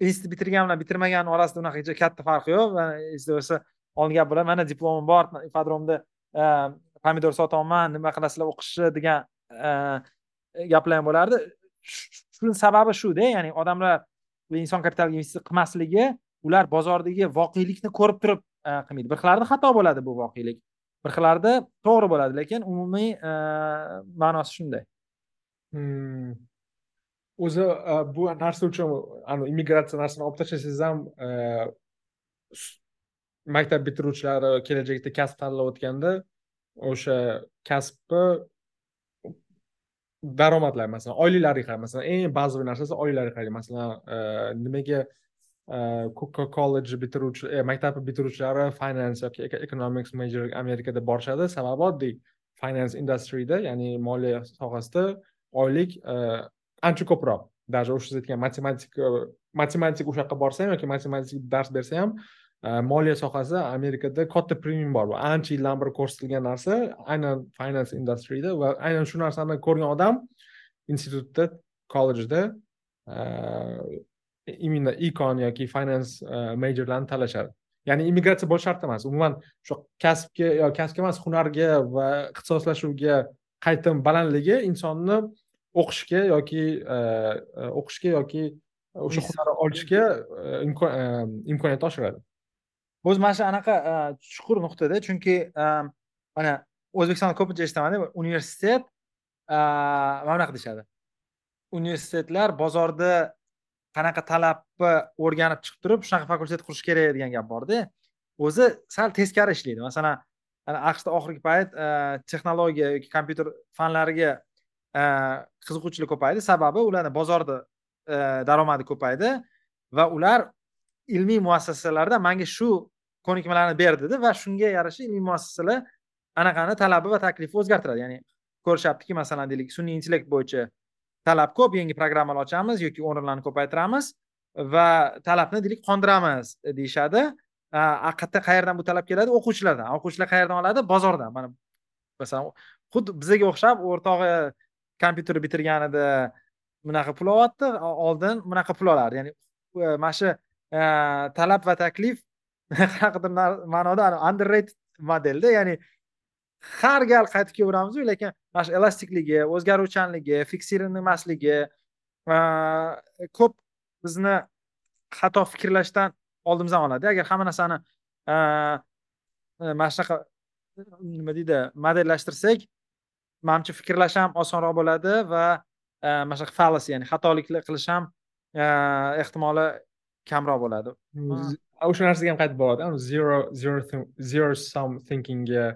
institut bitirgan bilan bitirmagan orasida unaqa katta farq yo'q. Esda bo'lsa olgan gap mana diplomim bor ipodromda e, pomidor sotyapman nima qilasizlar o'qishni degan e, gaplar ham bo'lardi shuni sababi shuda ya'ni odamlar inson kapitaliga investitsiya qilmasligi ular bozordagi voqelikni ko'rib turib e, qilmaydi. Bir xillarida xato bo'ladi bu voqelik. Bir xillarida to'g'ri bo'ladi lekin umumiy ma'nosi shunday. Hmm. O'zi bu narsa uchun immigratsiya narsani olib tashlasangiz ham maktab bitiruvchilari kelajakda kasb tanlayotganda o'sha kasbni daromadlar masalan oyliklari qarab masalan eng bazaviy narsasi oyliklariga qaraydi masalan nimaga nimaga kolledj bitiruvchi maktab bitiruvchilari finance yoki e, economics major amerikada borishadi sababi oddiy finance industryda ya'ni moliya sohasida oylik e, ancha ko'proq даже o'sha siz aytgan matematika matematik o'sha yoqqa borsa ham yoki matematik dars bersa ham moliya sohasi amerikada katta premium bor bu ancha yildan beri ko'rsatilgan narsa aynan finance industryda va aynan shu narsani ko'rgan odam institutda kollejda e, именно econ yoki finance majorlarni tanlashadi ya'ni immigratsiya bo'lishi shart emas umuman shu kasbga yo kasbga emas hunarga va ixtisoslashuvga qaytim balandligi insonni o'qishga yoki o'qishga yoki o'sha hunarni olishga imkoniyatni oshiradi. O'zi mana shu anaqa chuqur nuqtada chunki mana o'zbekistonda ko'pincha eshitaman universitet mana bunaqa deyishadi. Universitetlar bozorda qanaqa talabni o'rganib chiqib turib shunaqa fakultet qurish kerak degan gap borda. O'zi sal teskari ishlaydi. Masalan aqshda oxirgi payt texnologiya yoki kompyuter fanlariga Э, qiziquvchilar ko'paydi. Sababi ularni bozorda e, daromadi ko'paydi va ular ilmiy muassasalarda manga shu ko'nikmalarni ber dedi va shunga yarasha ilmiy muassasalar anaqani talabi va taklifi o'zgartiradi. Ya'ni ko'rishyaptiki masalan deylik sun'iy intellekt bo'yicha talab ko'p yangi programmalar ochamiz yoki o'rinlarni ko'paytiramiz va talabni deylik qondiramiz deyishadi. E, Qayerda qayerdan bu talab keladi? O'quvchilardan. O'quvchilar qayerdan oladi? Bozordan. Mana masalan xuddi bizaga o'xshab o'rtog'i kompyuter bitirganida bunaqa pul olyapti oldin bunaqa pul olardi. Ya'ni e, mana shu e, talab va taklif qanaqadir ma'noda underrated modelda ya'ni har gal qaytib kelaveramizu lekin mana shu elastikligi o'zgaruvchanligi fiksirinmasligi e, ko'p bizni xato fikrlashdan oldimizdan oladi agar hamma narsani mana shunaqa nima deydi modellashtirsak manimcha fikrlash ham osonroq bo'ladi va mana shunaqa fallacy ya'ni xatoliklar qilish ham ehtimoli kamroq bo'ladi. O'sha narsaga ham qaytib boradi zero zero zero sum thinkingga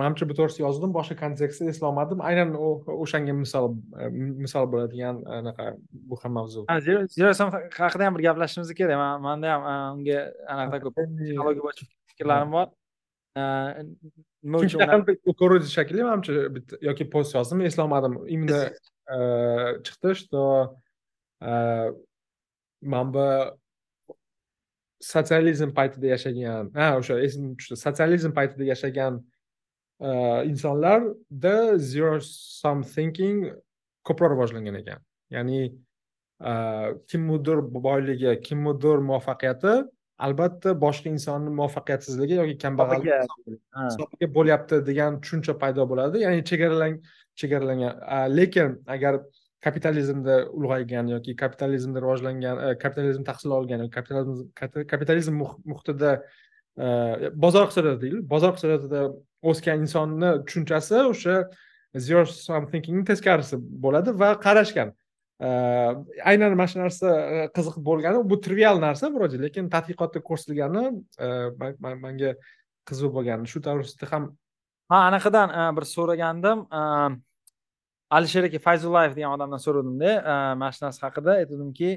manimcha bu to'g'risida yozdim boshqa kontekstda eslolmadim. Aynan o'shanga misol misol bo'ladigan anaqa bu ham mavzu. Zero sum haqida ham bir gaplashishimiz kerak. Manda ham unga anaqa ko'p psixologiya bo'yicha fikrlarim bor uchun yaqin ko'ruvdi shekilli manimcha bitta yoki post yozdim eslolmadim именно chiqdi что mana bu sotsializm paytida yashagan ha o'sha esimga tushdi sotsializm paytida yashagan insonlarda zero sum thinking ko'proq rivojlangan ekan. Ya'ni kimnidir boyligi kimnidir muvaffaqiyati albatta boshqa insonni muvaffaqiyatsizligi yoki kambag'allik bo'lyapti degan tushuncha paydo bo'ladi. Ya'ni chegaralang chegaralangan lekin agar kapitalizmda ulg'aygan yoki kapitalizmda rivojlangan e, kapitalizm tahsil olgan kapitalizm kapitalizm muhitida e, bozor iqtisodiyoti deylik bozor iqtisodiyotida o'sgan insonni tushunchasi o'sha zero sum thinkingni teskarisi bo'ladi va qarashgan Э, aynan mana shu narsa э, qiziq bo'lgani bu trivial narsa вроде lekin tadqiqotda ko'rsatilgani e, manga qiziq bo'lgani. Shu to'g'risida ham ha anaqadan e, bir so'ragandim. E, Alisher aka fayzullayev degan odamdan so'radimda mana shu narsa haqida aytdimki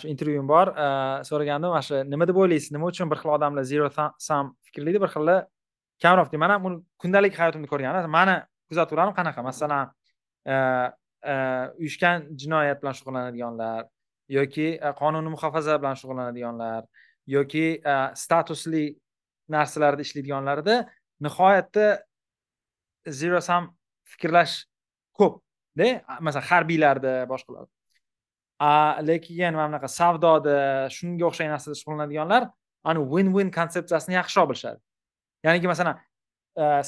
shu intervyum bor. So'ragandim mana shu nima deb o'ylaysiz? Nima uchun bir xil odamlar zero sum fikrlaydi bir xillar kamroq deydi man ham uni kundalik hayotimda ko'rganman mani kuzatuvlarim qanaqa? Masalan E, uyushgan jinoyat bilan shug'ullanadiganlar yoki e, qonunni muhofaza bilan shug'ullanadiganlar yoki e, statusli narsalarda ishlaydiganlarda nihoyatda zero sum fikrlash ko'pda masalan harbiylarda boshqalar lekin mana bunaqa savdoda shunga o'xshagan narsada shug'ullanadiganlar ani win win konsepsiyasini yaxshiroq bilishadi ya'niki masalan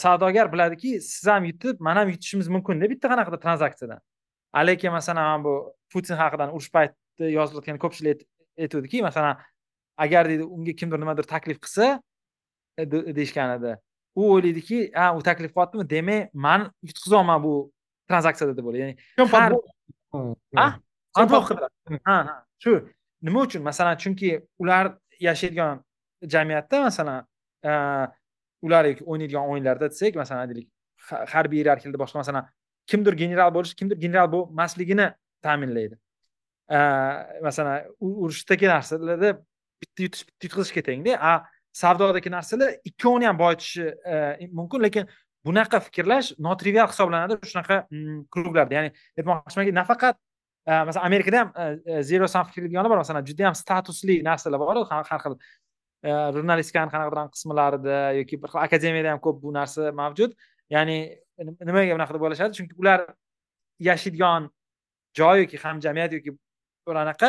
savdogar biladiki siz ham yutib man ham yutishimiz mumkinda bitta qanaqadir tranzaksiyadan. Lekin masalan mana bu putin haqidan urush paytida yozilayotgan ko'pchilik aytuvdiki masalan agar deydi unga kimdir nimadir taklif qilsa e, deyishgan edi. U o'ylaydiki ha u taklif qilyaptimi demak man yutqizyapman bu tranzaksiyada deb ya'ni ha shu. Nima uchun? Masalan chunki ular yashaydigan jamiyatda masalan ular o'ynaydigan o'yinlarda desak masalan deylik harbiy iyerarxiyada boshqa masalan kimdir general bo'lish kimdir general bo'lmasligini ta'minlaydi. Masalan urushdagi narsalarda bitta yutish bitta yutqizishga tengda a savdodagi narsalar ikkovini ham boyitishi e, mumkin lekin bunaqa fikrlash notrivial hisoblanadi shunaqa mm, klublarda ya'ni aytmoqchimanki nafaqat e, masalan amerikada ham e, zero sum fikrlaydiganlar bor. Masalan juda yam statusli narsalar bor har xil jurnalistikani qanaqadir qismlarida yoki bir xil akademiyada ham ko'p bu narsa mavjud. Ya'ni nimaga bunaqa deb o'ylashadi chunki ular yashaydigan joy yoki hamjamiyat yoki bir anaqa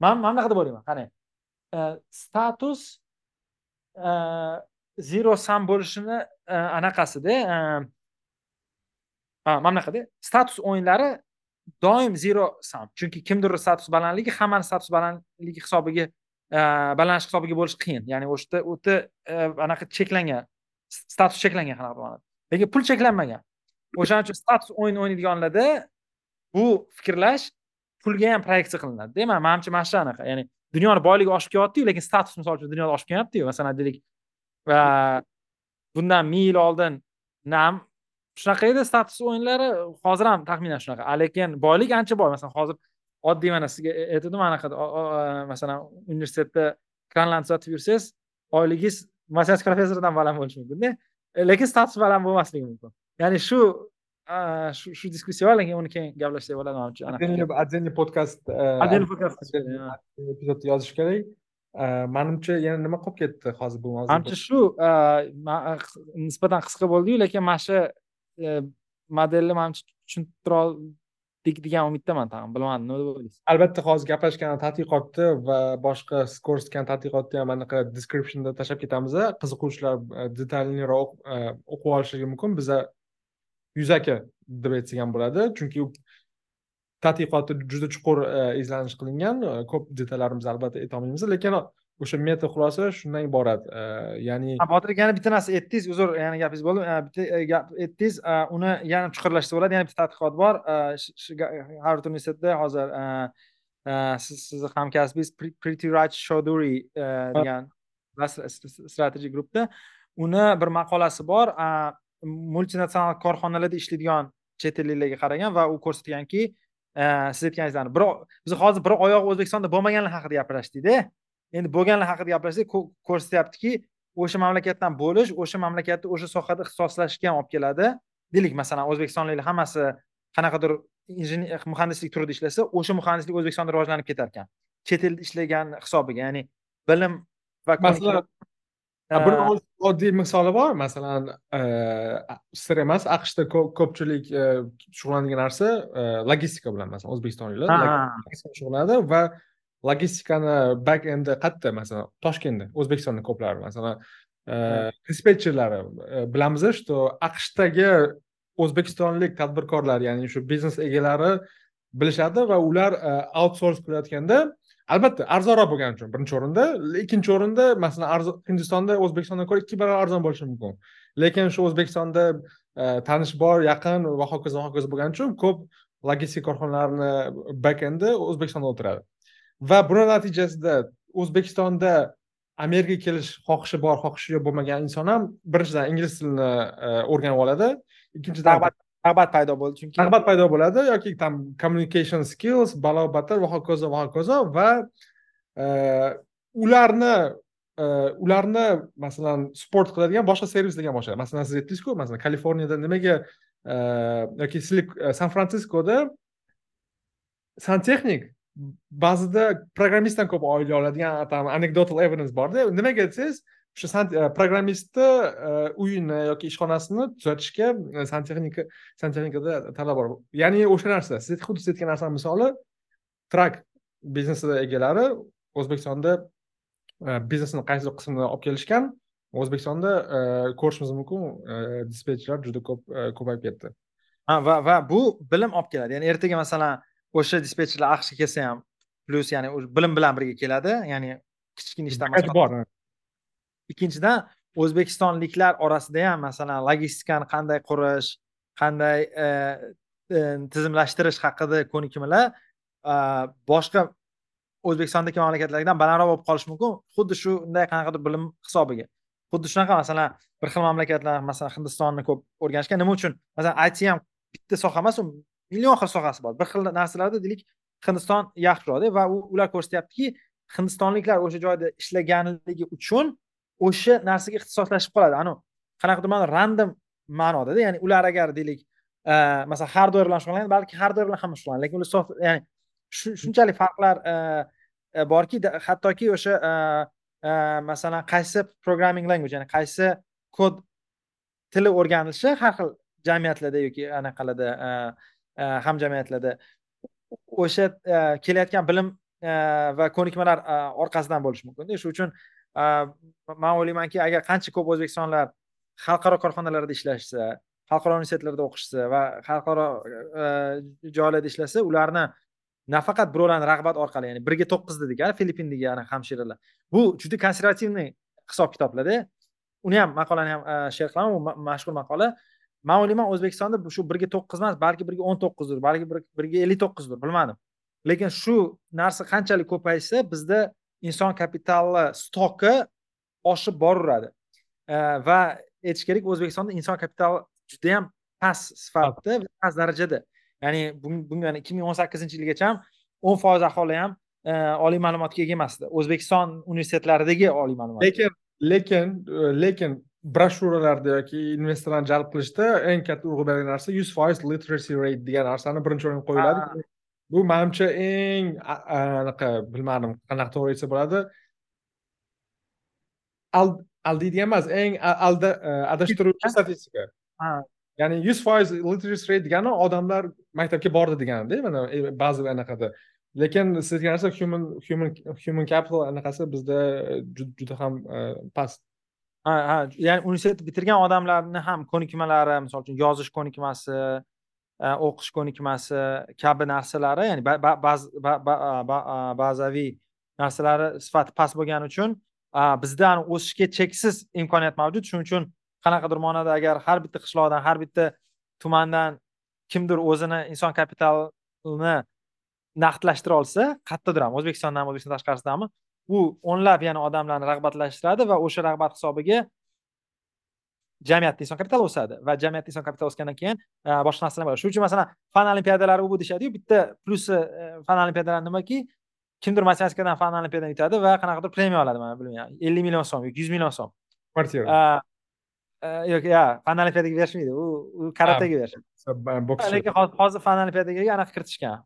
man mana bunaqa deb o'ylayman qarang e, status e, zero sum bo'lishini e, anaqasida mana bunaqada status o'yinlari doim zero sum. Chunki kimdir status balandligi hammani status balandligi hisobiga balanish hisobiga bo'lishi qiyin. Ya'ni o'sha yerda o'ta anaqa cheklangan status cheklangan qanaqa lekin pul cheklanmagan o'shaning uchun status o'yin o'ynaydiganlarda bu fikrlash pulga ham proyeksiya qilinadida man manimcha mana shu anaqa ya'ni dunyoni boyligi oshib kelyaptiyu lekin status misol uchun dunyoda oshib kelyaptiyu masalan deylik bundan ming yil oldin nam shunaqa edi status o'yinlari hozir ham taxminan shunaqa lekin boylik ancha boy masalan hozir oddiy mana sizga aytdim anaqa masalan universitetda kranlarni tuzatib yursangiz oyligingiz matematika professoridan baland bo'lishi mumkinda lekin status baland bo'lmasligi mumkin ya'ni shu shu shu diskussiya bor lekin uni keyin gaplashsak bo'ladi manimcha отдельный podkast отдельный podkast epizod yozish kerak manimcha yana nima qolib ketdi hozir bu mavzu manimcha shu nisbatan qisqa bo'ldiyu lekin mana shu modelni manimcha tushuntira degan umiddaman tag'in bilmadim nima deb o'ylaysiz? Albatta hozir gaplashgan tadqiqotni va boshqa ko'rsatgan tadqiqotni ham anaqa descriptionda tashlab ketamiz qiziquvchilar e, detalniroq e, o'qib olishligi mumkin. Biza yuzaki deb aytsak ham bo'ladi. Chunki tadqiqoti juda chuqur e, izlanish qilingan ko'p detallarimizni albatta aytolmaymiz lekin o'sha meta xulosa shundan iborat. Ya'ni botir yana bitta narsa aytdingiz uzr yana gapingiz bo'ldi. Bitta e, gap aytdingiz uni yana chuqurlashtirsa bo'ladi yana bitta tadqiqot bor. Harvard universitetida hozir e, e, siz sizni hamkasbingiz pretty raj shoduri degan strategy groupda uni bir maqolasi bor. Multinatsional korxonalarda ishlaydigan chet elliklarga qaragan va u ko'rsatganki siz aytganingizlarni bir biz hozir bir oyog'i o'zbekistonda bo'lmaganlar haqida gaplashdik endi bo'lganlar haqida gaplashsak ko'rsatyaptiki o'sha mamlakatdan bo'lish o'sha mamlakatni o'sha sohada ixtisoslashishga ham olib keladi. Deylik masalan o'zbekistonliklar hammasi qanaqadir muhandislik turida ishlasa o'sha muhandislik o'zbekistonda rivojlanib ketar ekan chet elda ishlagan hisobiga ya'ni bilim va masalan buni oddiy misoli bor masalan sir emas aqshda ko'pchilik shug'ullanadigan narsa logistika bilan masalan o'zbekistonliklar shug'ullanadi va logistikani back endi qayerda masalan toshkentda o'zbekistonda ko'plari masalan dispetcherlari bilamiz что aqshdagi o'zbekistonlik tadbirkorlar ya'ni shu biznes egalari bilishadi va ular outsource qilayotganda albatta arzonroq bo'lgani uchun birinchi o'rinda ikkinchi o'rinda masalan hindistonda o'zbekistondan ko'ra ikki barobar arzon bo'lishi mumkin. Lekin shu o'zbekistonda e, tanish bor yaqin va hokazo va hokazo bo'lgani uchun ko'p logistika korxonalarini endi o'zbekistonda o'tiradi va buni natijasida o'zbekistonda amerikaga kelish xohishi bor xohishi yo'q bo'lmagan inson ham birinchidan ingliz tilini e, o'rganib oladi. Ikkinchidan rag'bat paydo bo'ldi chunki rag'bat paydo bo'ladi yoki там communication skills balobatar va hokazo va hokazo va e, ularni e, ularni masalan support qiladigan boshqa servislarga ham boshqa masalan siz aytdingizku masalan kaliforniyada nimaga yoki san fransiskoda santexnik ba'zida programmistdan ko'p oylik oladigan там anecdotal evidence borda. Nimaga desangiz o'sha e, programmistni e, uyini yoki ishxonasini tuzatishga e, santexnika santexnikada talab bor. Ya'ni o'sha narsa siz xuddi siz aytgan narsani misoli trak biznesi egalari o'zbekistonda biznesni qaysidir qismini olib kelishgan o'zbekistonda ko'rishimiz mumkin dispetcherlar juda ko'p ko'payib ketdi. Ha va va bu bilim olib keladi. Ya'ni ertaga masalan o'sha dispetcherlar aqshga kelsa ham plyus ya'ni bilim bilan birga keladi ya'ni kichkina ishdan bor ikkinchidan o'zbekistonliklar orasida ham masalan logistikani qanday qurish qanday e, e, tizimlashtirish haqida ko'nikmalar e, boshqa o'zbekistondagi mamlakatlardan balandroq bo'lib qolishi mumkin. Xuddi shunday qanaqadir bilim hisobiga. Xuddi shunaqa masalan bir xil mamlakatlar masalan hindistonni ko'p o'rganishgan nima uchun? Masalan it ham bitta soha emas u million xil sohasi bor. Bir xil narsalarda deylik hindiston yaxshiroqda va ular ko'rsatyaptiki hindistonliklar o'sha joyda ishlaganligi uchun o'sha narsaga ixtisoslashib qoladi. Anavi qanaqadir ma'no random ma'nodada ya'ni ular agar deylik e, masalan hardver bilan shug'ullanadi balki hardware bilan ham shug'ullanadi lekin ular soft ya'ni shunchalik farqlar e, e, borki hattoki o'sha masalan qaysi programming language ya'ni qaysi kod tili o'rganilishi har xil jamiyatlarda yoki anaqalarda Э, hamjamiyatlarda. O'sha e, kelayotgan bilim e, va ko'nikmalar e, orqasidan bo'lishi mumkinda shuning uchun man o'ylaymanki agar qancha ko'p o'zbekistonlar xalqaro korxonalarda ishlashsa xalqaro universitetlarda o'qishsa va xalqaro joylarda ishlasa ularni nafaqat birovlarni rag'bat orqali ya'ni birga to'qqiz dedik filippindagi hamshiralar. Bu juda konservativniy hisob kitoblarda uni ham maqolani ham sher qilaman. U mashhur maqola. Man o'ylayman o'zbekistonda shu birga to'qqiz emas balki birga o'n to'qqizdir balki birga ellik to'qqizdir bilmadim. Lekin shu narsa qanchalik ko'paysa bizda inson kapitali stoki oshib boraveradi va aytish kerak o'zbekistonda inson kapitali judayam past sifatda past. darajada. Ya'ni bunga ikki ming o'n sakkizinchi yilgacha ham o'n foiz aholi ham e, oliy ma'lumotga ega emasdi. O'zbekiston universitetlaridagi oliy ma'lumot. Lekin lekin e, lekin broshuralarda yoki investorlarni jalb qilishda eng katta urg'u berilgan narsa yuz foiz literacy rate degan narsani birinchi o'ringa qo'yiladi. Bu manimcha eng anaqa bilmadim qanaqa to'g'ri aytsa bo'ladi. Aldaydigan emas eng alda e, adashtiruvchi statistika. Ya'ni yuz foiz literacy rate degani odamlar maktabga bordi deganida mana e, ba'zi anaqada. Lekin siz aytgan narsa human human human capital anaqasi bizda juda ham e, past ha ha ya'ni universitet bitirgan odamlarni ham ko'nikmalari misol uchun yozish ko'nikmasi e, o'qish ko'nikmasi kabi narsalari ya'ni ba'zi bazaviy narsalari sifati past bo'lgani uchun bizda o'sishga cheksiz imkoniyat mavjud. Shuning uchun qanaqadir ma'noda agar har bitta qishloqdan har bitta tumandan kimdir o'zini inson kapitalini naqdlashtira olsa qayerdadir ham o'zbekistondanmi o'zbekiston tashqarisidanmi bu o'nlab yana odamlarni rag'batlashtiradi va o'sha rag'bat hisobiga jamiyatda inson kapitali o'sadi va jamiyatda inson kapitali o'sgandan keyin e, boshqa narsalar bo'ladi. Shuning uchun masalan fan olimpiadalari u bu deyishadiyu bitta plyusi e, fan olimpiadalari nimaki? Kimdir matematikadan fan olimpiadani yutadi va qanaqadir premiya oladi mana bilmayman ellik million so'm yoki yuz million so'm. Kvartira yo'q yo fan olimpiadaga berishmaydi u karatega berishadi lekin hozir fan olimpiadaga anaqa kiritishgan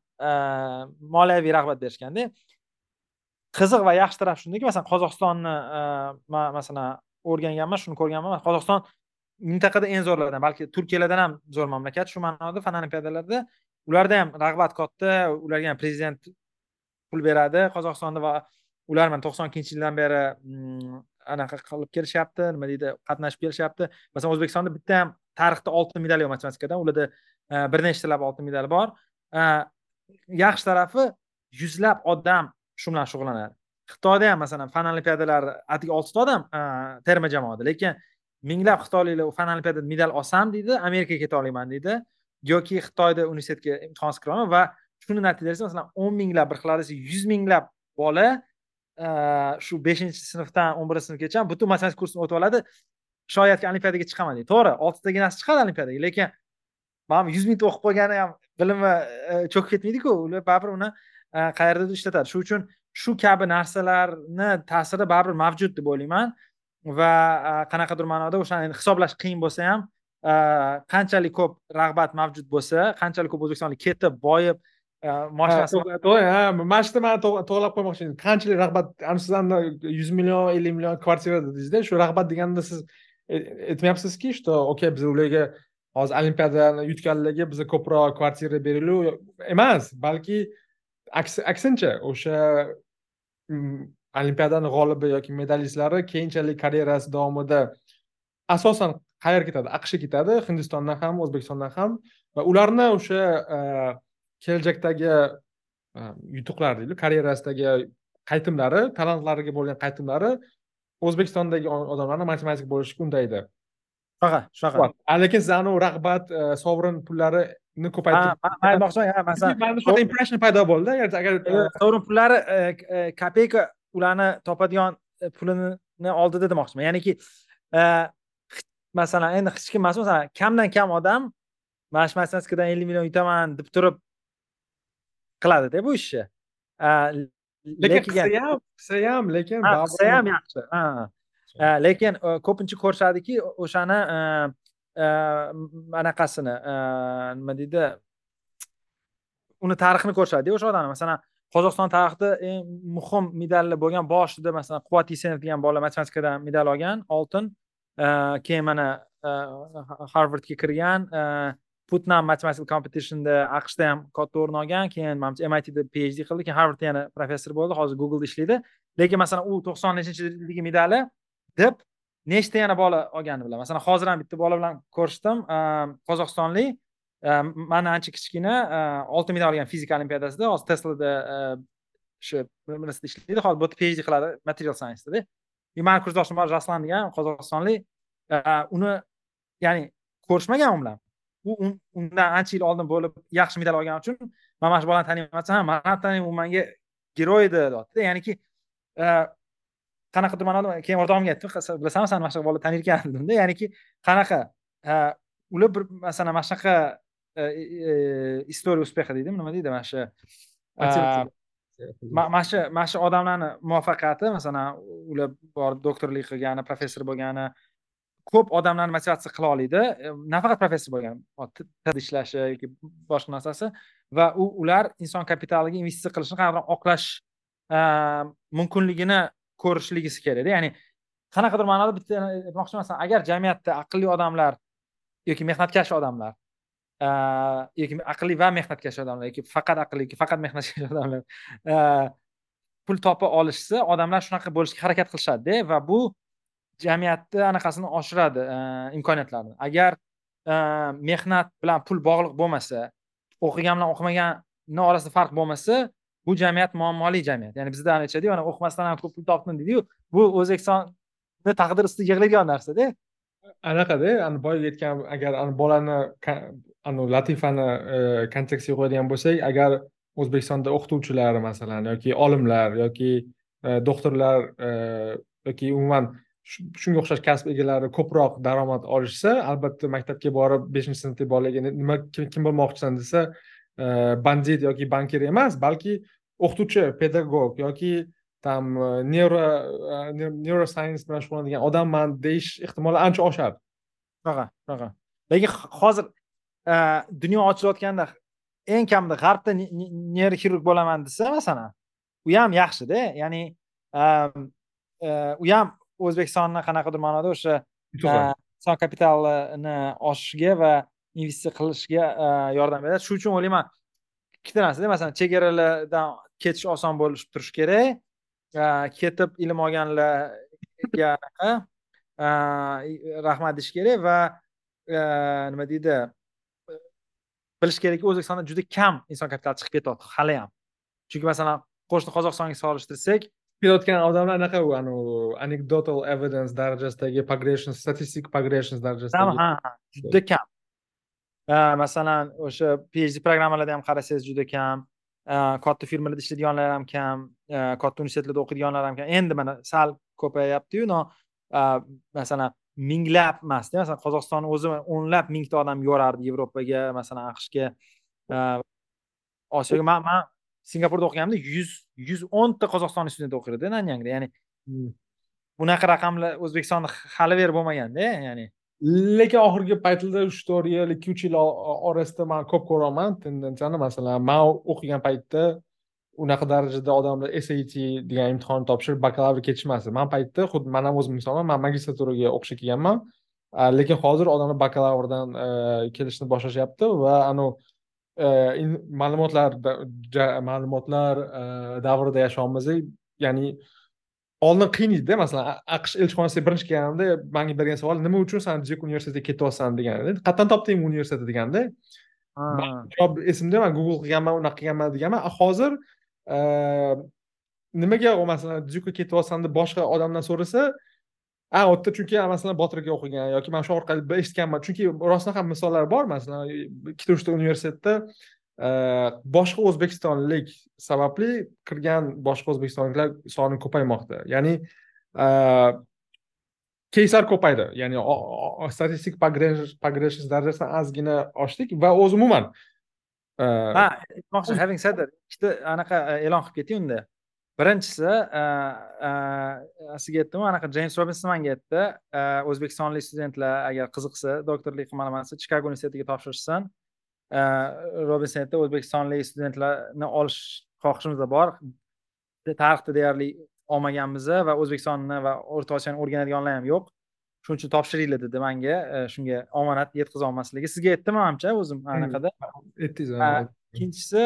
moliyaviy rag'bat berishganda qiziq va yaxshi taraf shundaki masalan qozog'istonni e, man masalan o'rganganman shuni ko'rganman. Qozog'iston mintaqada eng zo'rlardan balki turkiyalardan ham zo'r mamlakat. Shu ma'noda fan olimpiadalarda ularda ham rag'bat katta ularga ham prezident pul beradi. Qozog'istonda va ular mana to'qson ikkinchi yildan beri mm, anaqa qilib kelishyapti. Nima deydi? Qatnashib kelishyapti. Masalan o'zbekistonda bitta ham tarixda oltin medal yo'q matematikadan ularda e, bir nechtalab oltin medal bor. E, yaxshi tarafi yuzlab odam shu bilan shug'ullanadi. Xitoyda ham masalan fan olimpiadalari atigi oltita odam terma jamoada lekin minglab xitoyliklar fan olimpiadada medal olsam deydi amerikaga keta olmayman deydi yoki xitoyda universitetga imtihon kira va shuni natijasi masalan o'n minglab bir xil desa yuz minglab bola shu beshinchi sinfdan o'n birinchi sinfgacha butun matematika kursini o'tib oladi shoyatki olimpiadaga chiqaman deydi. To'g'ri oltitaginasi chiqadi olimpiadaga lekin baribir yuz mingta o'qib qo'ygani ham bilimi e, cho'kib ketmaydiku. Ular baribir uni qayerdadir ishlatadi? Shuning uchun shu kabi narsalarni ta'siri baribir mavjud deb o'ylayman. Va e, qanaqadir ma'noda o'shani hisoblash qiyin bo'lsa ham e, qanchalik ko'p rag'bat mavjud bo'lsa qanchalik ko'p o'zbekistonlik ketib boyib e, moshinasi ha mana shu man to'g'irlab qo'ymoqchi edim. Qanchalik rag'bat sizlarni yuz million ellik million kvartira dedingizda shu rag'bat deganda siz aytmayapsizki что okey biz ularga hozir olimpiadani yutganlarga bizga ko'proq kvartira berilu emas balki aksincha o'sha mm, olimpiadani g'olibi yoki medalistlari keyinchalik karyerasi davomida asosan qayerga ketadi? Aqshga ketadi hindistondan ham o'zbekistondan ham va ularni o'sha e, kelajakdagi e, yutuqlar deydi karyerasidagi qaytimlari talantlariga bo'lgan qaytimlari o'zbekistondagi odamlarni matematik bo'lishga undaydi. Shunaqa shunaqa lekin u rag'bat e, sovrin pullarini ko'paytirib aytmoqchiman masalan impression paydo bo'ldi agar e, sovrin pullari e, kopeyka ularni topadigan pulini oldida demoqchiman ya'niki masalan endi hech kim emas masalan kamdan kam odam mana shu matematikadan ellik million yutaman deb turib qiladida bu ishni lekin qilsa ham qilsa ham lekin qilsa ham yaxshi. Lekin ko'pincha ko'rishadiki o'shani anaqasini nima deydi uni tarixini ko'rsatdi o'sha odamni masalan qozog'iston tarixida eng muhim medallar bo'lgan boshida masalan quvvat yesenov degan bola matematikadan medal olgan oltin. Э, keyin mana э, harvardga kirgan э, putnam mathematical competitionda aqshda ham katta o'rin olgan keyin manimcha mitda phd qildi keyin harvardda yana professor bo'ldi hozir googleda ishlaydi. Lekin masalan u to'qson nechinchi yildagi medali deb nechta yana bola olganini bilaman masalan hozir ham bitta bola bilan ko'rishdim. Qozog'istonlik mana ancha kichkina oltin medal olgan fizika olimpiadasida hozir teslada shu nimasida ishlaydi. Hozir bu yerda phd qiladi material scienceda mani kursdoshim bor raslan degan qozog'istonlik. Uni ya'ni ko'rishmagan u bilan u undan ancha yil oldin bo'lib yaxshi medal olgani uchun man mana shu bolani taniyapman ha man taniyman u manga geroy edi deyaptida ya'niki qanaqadir ma'noda keyin o'rtog'imga aytdim bilasanmi san mana shunaqa bola tanir ekan dedimda ya'niki qanaqa ular bir masalan mana shunaqa история успеха deydimi? Nima deydi mana shu? Mana shu mana shu odamlarni muvaffaqiyati masalan ular borib doktorlik qilgani professor bo'lgani ko'p odamlarni motivatsiya qila oladi. Nafaqat professor bo'lgan ishlashi yoki boshqa narsasi va u ular inson kapitaliga investitsiya qilishni qanaqadir oqlash mumkinligini ko'rishligisi kerakda. Ya'ni qanaqadir ma'noda bitta aytmoqchi masalan agar jamiyatda aqlli odamlar yoki mehnatkash odamlar yoki aqlli va mehnatkash odamlar yoki faqat aqlli yoki faqat mehnatkash odamlar pul topa olishsa odamlar shunaqa bo'lishga harakat qilishadida va bu jamiyatni anaqasini oshiradi imkoniyatlarini agar mehnat bilan pul bog'liq bo'lmasa o'qigan bilan o'qimaganni orasida farq bo'lmasa bu jamiyat muammoli jamiyat. Ya'ni bizda aytishadiyu mana o'qimasdan ham ko'p pul topdim deydiyu bu o'zbekistonni taqdiri ustida yig'iladigan narsada anaqada ani boya aytgan agar bolani anavi latifani e, kontekstiga qo'yadigan bo'lsak agar o'zbekistonda o'qituvchilar masalan yoki olimlar yoki e, doktorlar e, yoki umuman shunga o'xshash kasb egalari ko'proq daromad olishsa albatta maktabga borib beshinchi sinfdagi bolaga nima kim bo'lmoqchisan desa bandit yoki bankir emas balki o'qituvchi pedagog yoki там neuro e, neuroscience bilan shug'ullanadigan odamman deyish ehtimoli ancha oshadi. Shunaqa shunaqa. Lekin hozir e, dunyo ochilayotganda eng kamida g'arbda neyroxirurg bo'laman desa masalan u ham yaxshida. Ya'ni u ham o'zbekistonni qanaqadir ma'noda o'sha inson kapitalini oshishiga va investitsiya qilishga yordam beradi. Shuning uchun o'ylayman ikkita narsada masalan chegaralardan ketish oson bo'lib turishi kerak. Ketib ilm olganlarga rahmat deyish kerak va nima deydi bilish kerakki o'zbekistonda juda kam inson kapitali chiqib ketyapti hali ham. Chunki masalan qo'shni qozog'istonga solishtirsak kelayotgan odamlar anaqa u anavi anecdotal evidence darajasidagi progression statistic progression darajasidagi ha ha juda kam masalan o'sha phd programmalarda ham qarasangiz juda kam. Katta firmalarda ishlaydiganlar ham kam. Katta universitetlarda o'qiydiganlar ham kam. Endi mana sal ko'payyaptiyu masalan minglab emasda. Masalan qozog'iston o'zi o'nlab mingta odam yuborardi yevropaga masalan aqshga. Osiyoga man man singapurda o'qiganimda yuz yuz o'nta qozog'istonlik student o'qir edi nanyangda. Ya'ni hmm. bunaqa raqamlar o'zbekistonda hali beri bo'lmaganda ya'ni lekin oxirgi paytlarda uch to'rt yil ikki uch yil orasida man ko'p ko'ryapman tendensiyani masalan man o'qigan paytda unaqa darajada odamlar sat degan imtihonni topshirib bakalavr ketishmasdi man paytda xuddi man ham o'zim misolman man magistraturaga o'qishga kelganman. Lekin hozir odamlar bakalavrdan e, kelishni boshlashyapti va anavi e, ma'lumotlar ma'lumotlar e, davrida yashayapmiz ya'ni oldin qiyin edida masalan aqsh elchixonasiga birinchi kelganimda manga bergan savol nima uchun san jek universitetiga ketyapsan degan qayerdan topding universitetni deganda. Javob esimda man google qilganman unaqa qilganman deganman hozir nimaga masalan juka ketyapsan deb boshqa odamdan so'rasa a u yerda chunki masalan botirga o'qigan yoki mana shu orqali eshitganman. Chunki rostdan ham misollar bor masalan ikkita uchta universitetda e, Э, boshqa o'zbekistonlik sababli kirgan boshqa o'zbekistonliklar soni ko'paymoqda. Ya'ni e, keyslar ko'paydi. Ya'ni statistik progression darajasini ozgina oshdik va o'zi umuman e, ha aytmoqchi having said that ikkita anaqa e, e'lon qilib ketay unda. Birinchisi sizga aytdimu anaqa jeyms robinson manga aytdi o'zbekistonlik studentlar agar qiziqsa doktorlik qilmoqchi desa chikago universitetiga topshirishsin. Robinson aytdi o'zbekistonlik studentlarni olish xohishimiz bor. Tarixda deyarli olmaganmiz va o'zbekistonni va o'rta osiyoni o'rganadiganlar ham yo'q. Shuning uchun topshiringlar dedi manga. Shunga omonat yetkaza olmasligi sizga aytdim manimcha o'zim anaqada? Aytdingiz ikkinchisi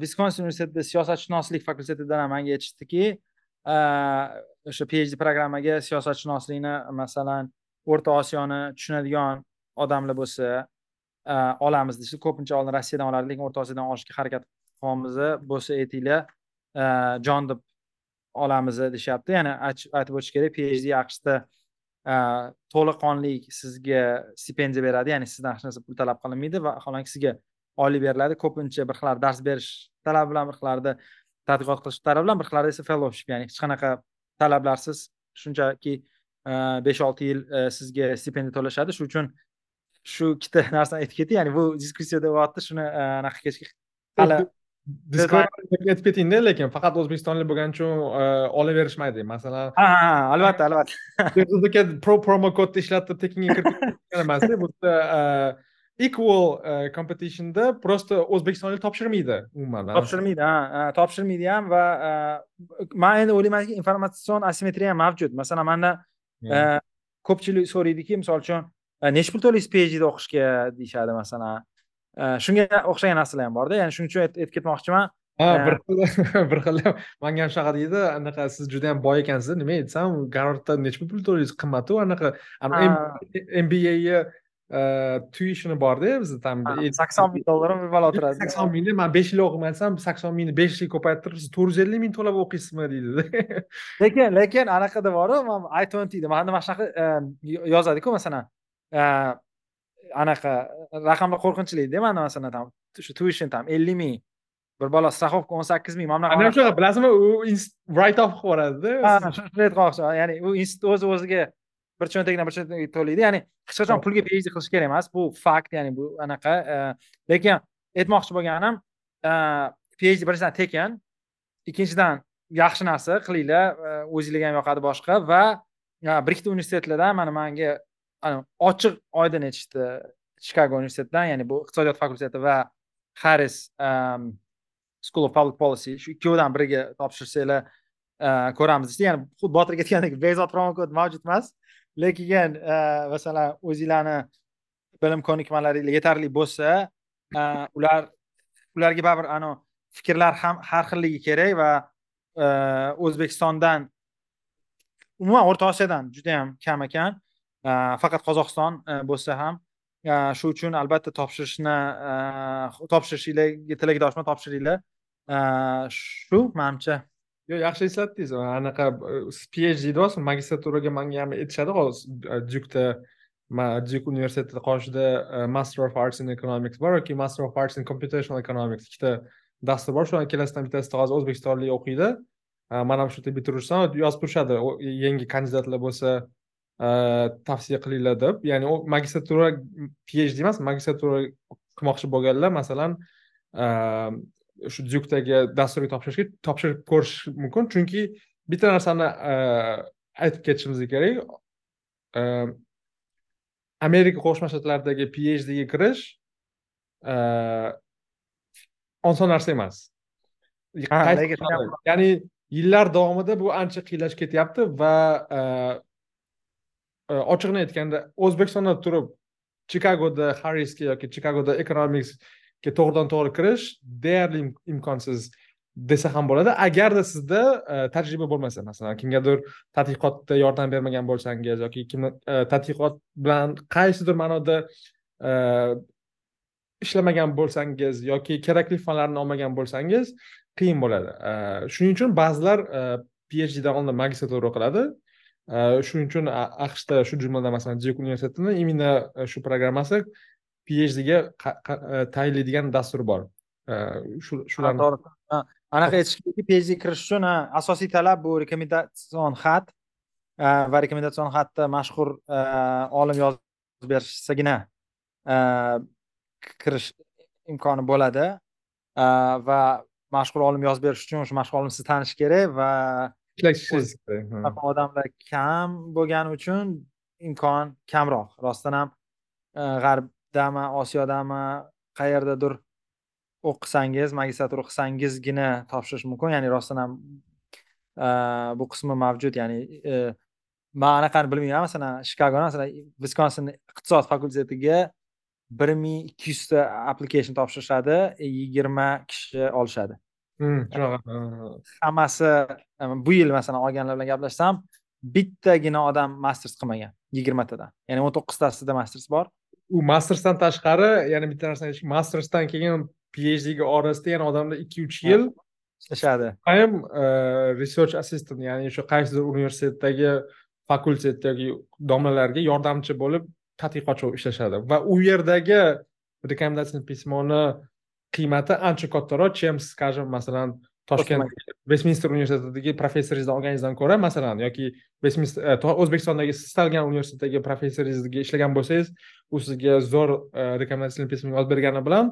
viskonsin universitetida siyosatshunoslik fakultetidan ham manga aytishdiki o'sha phd programmaga siyosatshunoslikni masalan o'rta osiyoni tushunadigan odamlar bo'lsa Э, olamiz deyishdi. Ko'pincha oldin rossiyadan olardi lekin o'rta osiyodan olishga harakat qilyapmiz bo'lsa aytinglar. Э, jon deb olamiz deyishyapti. Ya'ni aytib o'tish kerak phd aqshda э, to'laqonli sizga stipendiya beradi ya'ni sizdan hech narsa pul talab qilinmaydi va holanki sizga oylik beriladi. Ko'pincha bir xillar dars berish talabi bilan bir xillarida tadqiqot qilish talabi bilan bir xillarda esa fellowship ya'ni hech qanaqa talablarsiz. Shunchaki e, besh olti yil e, sizga stipendiya to'lashadi. Shuning uchun shu ikkita narsani aytib ketdi. Ya'ni bu diskussiyada bo'lyapti shuni anaqa qilishga hali aytib ketingda lekin faqat o'zbekistonlik bo'lgani uchun olaverishmaydi. Masalan ha ha albatta albatta. Promo kodni ishlatib tekinga kirib emasda bu yerda equal uh, competitionda просто o'zbekistonlik topshirmaydi umuman topshirmaydi ha topshirmaydi ham va man endi o'ylaymanki informatsion asimetriya ham mavjud. Masalan manda ko'pchilik so'raydiki misol uchun nechi pul to'laysiz phd o'qishga deyishadi masalan shunga o'xshagan narsalar ham borda ya'ni shuning uchun aytib ketmoqchiman ha bir xil bir xil manga ham shunaqa deydi anaqa siz juda yam boy ekansiz nima aytsam garvardda nechi pul to'laysiz qimmatu anaqa mba tuishini borda bizni tam sakson ming dollar balo turadi sakson mingni man besh yil o'qimayapsam sakson mingni besh yilga ko'paytirib siz to'rt yuz ellik ming to'lab o'qiysizmi deydi lekin lekin anaqada boru man i twentyda manda mana shunaqa yozadiku masalan anaqa raqamlar qo'rqinchlida manda masalan tam shu tuition tam ellik ming bir bola страховка o'n sakkiz ming mana bunaqa shunaqa bilasizmi u write off qilib yuboradida shuni aytmoqchiman ya'ni u institut o'z o'ziga bir cho'ntakdan bir cho'ntakka to'laydi. Ya'ni hech qachon pulga phd qilish kerak emas bu fakt ya'ni bu anaqa e, lekin aytmoqchi bo'lganim e, phd birinchidan tekin ikkinchidan yaxshi narsa qilinglar e, o'zinglarga ham yoqadi boshqa va bir ikkita universitetlardan mana manga ochiq oydin aytishdi chikago universitetidan ya'ni bu iqtisodiyot fakulteti va harris um, school of public policy. Shu ikkovidan biriga topshirsanglar uh, ko'ramiz deyishdi. Ya'ni xuddi botir aytgandek bezod promo kod mavjud emas. Lekin e, masalan o'zinglarni bilim ko'nikmalaringlar yetarli bo'lsa uh, ular ularga baribir anavi fikrlar ham har xilligi kerak va o'zbekistondan umuman o'rta osiyodan juda yam kam ekan. Э, faqat qozog'iston э, bo'lsa ham э, shu uchun albatta topshirishni topshirishinglarga tilakdoshman topshiringlar. Shu manimcha. Yo'q yaxshi eslatdingiz. Anaqa e, phd deyapsiz magistraturaga manga ham aytishadi hozir e, dukda dyuk universitetida qoshida e, master of arts in economics bor yoki master of arts in computational economics? Ikkita dastur bor. Shularni ikkalasidan bittasida hozir o'zbekistonlik o'qiydi. Man ham shu yerda bitiruvchiman yozib turishadi. Yangi kandidatlar bo'lsa tavsiya qilinglar deb. Ya'ni u magistratura phd emas magistratura qilmoqchi bo'lganlar masalan shu dyukdagi dasturga topshirishga topshirib ko'rish mumkin. Chunki bitta narsani aytib ketishimiz kerak. Amerika qo'shma shtatlaridagi phdga kirish oson narsa emas. Ya'ni yillar davomida bu ancha qiyinlashib ketyapti va ochig'ini aytganda o'zbekistonda turib chikagoda harrisga yoki chikagoda economics to'g'ridan to'g'ri kirish deyarli imkonsiz desa ham bo'ladi agarda sizda tajriba bo'lmasa masalan kimgadir tadqiqotda yordam bermagan bo'lsangiz yoki kim tadqiqot bilan qaysidir ma'noda ishlamagan bo'lsangiz yoki kerakli fanlarni olmagan bo'lsangiz qiyin bo'ladi shuning uchun ba'zilar phd'dan oldin magistratura o'qiladi shuning uchun aqshda shu jumladan masalan dyuk universitetini именно shu programmasi phdga tayinlaydigan dastur bor shularni anaqa aytish kerakki phd kirish uchun asosiy talab bu rekomendatsion xat va rekomendatsion xatda mashhur olim yozib bersagina kirish imkoni bo'ladi va mashhur olim yozib berish uchun o'sha mashhur olim sizni tanishi kerak va kerak odamlar kam bo'lgani uchun imkon kamroq. Rostdan ham g'arb dami osiyodami qayerdadir o'qisangiz magistratura o'qisangizgina topshirish mumkin. Ya'ni rostdan ham bu qismi mavjud. Ya'ni man anaqani bilmayman. Masalan chikagoni masalan viskonsin iqtisod fakultetiga bir ming ikki yuzta application topshirishadi yigirma kishi olishadi hammasi bu yil masalan olganlar bilan gaplashsam bittagina odam masters qilmagan yigirmatadan. Ya'ni o'n to'qqiztasida masters bor. U mastersdan tashqari yana bitta narsani aytishim mastersdan keyin phdga orasida yana odamlar ikki uch yil ishlashadi. Ham research assistant ya'ni o'sha qaysidir universitetdagi fakultet yoki domlalarga yordamchi bo'lib tadqiqotchi bo'lib ishlashadi. Va u yerdagi rekomendatsiya pismoni qiymati ancha kattaroq чем скажем masalan toshkent vestminster universitetidagi professoringizdan olganingizdan ko'ra masalan yoki o'zbekistondagi siz istalgan universitetdagi professoringizga ishlagan bo'lsangiz u sizga zo'r rekomendatsiyalar pismo yozib bergani bilan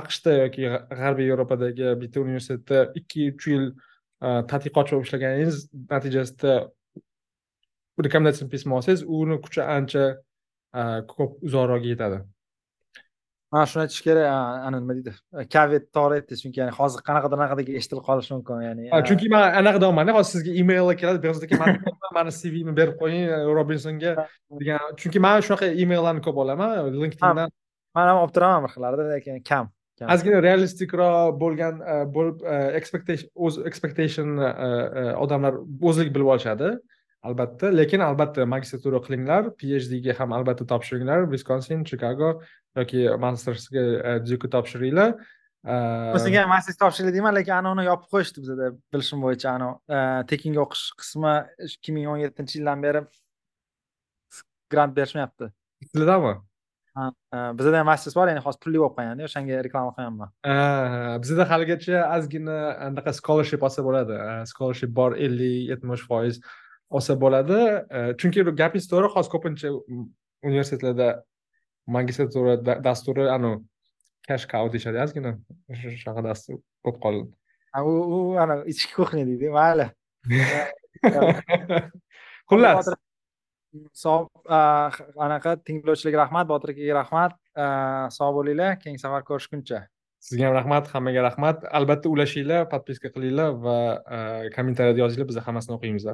aqshda yoki g'arbiy yevropadagi bitta universitetda ikki uch yil tadqiqotchi bo'lib ishlaganingiz natijasida rekomendatsiya pismo olsangiz uni kuchi ancha ko'p uzoqroq yetadi mana shuni aytish kerak ana nima deydi kavet to'g'ri aytdingiz chunki ya'ni hozir qanaqadir anaqadagi eshitilib qolishi mumkin ya'ni chunki man anaqa deyapmanda hozir sizga emaillar keladi behzod aka mani cvni berib qo'ying robinsonga degan chunki man shunaqa emaillarni ko'p olaman linkedindan. Man ham olib turaman bir xillarda lekin kam ozgina realistikroq bo'lgan bo'lib expectation o'z expectation odamlar o'zligi bilib olishadi albatta. Lekin albatta magistratura qilinglar phdga ham albatta topshiringlar viskonsin chikago yoki mastersga e, duke topshiringlar. Bizga ham masters topshirdik deyman lekin ana uni yopib qo'yishdi bizada bilishim bo'yicha ani e, tekinga o'qish qismi ikki ming o'n yettinchi yildan beri grant berishmayapti. Sizlardami ha e, bizada ham masters bor ya'ni hozir pulli bo'lib qolganda o'shanga reklama qilganman bizada haligacha ozgina anaqa scholarship olsa bo'ladi. Scholarship bor ellik yetmish foiz olsa bo'ladi. Chunki gapingiz to'g'ri hozir ko'pincha universitetlarda magistratura dasturi anavi cash cow deyishadi ozgina shunaqa dastur bo'lib qoldi. U u ana ichki kuxня deydi mayli xullas. Sog' anaqa tinglovchilarga rahmat botir akaga rahmat. Sog' bo'linglar keyingi safar ko'rishguncha. Sizga ham rahmat hammaga rahmat. Albatta ulashinglar подписка qilinglar va kommentariyada yozinglar biz hammasini o'qiymiz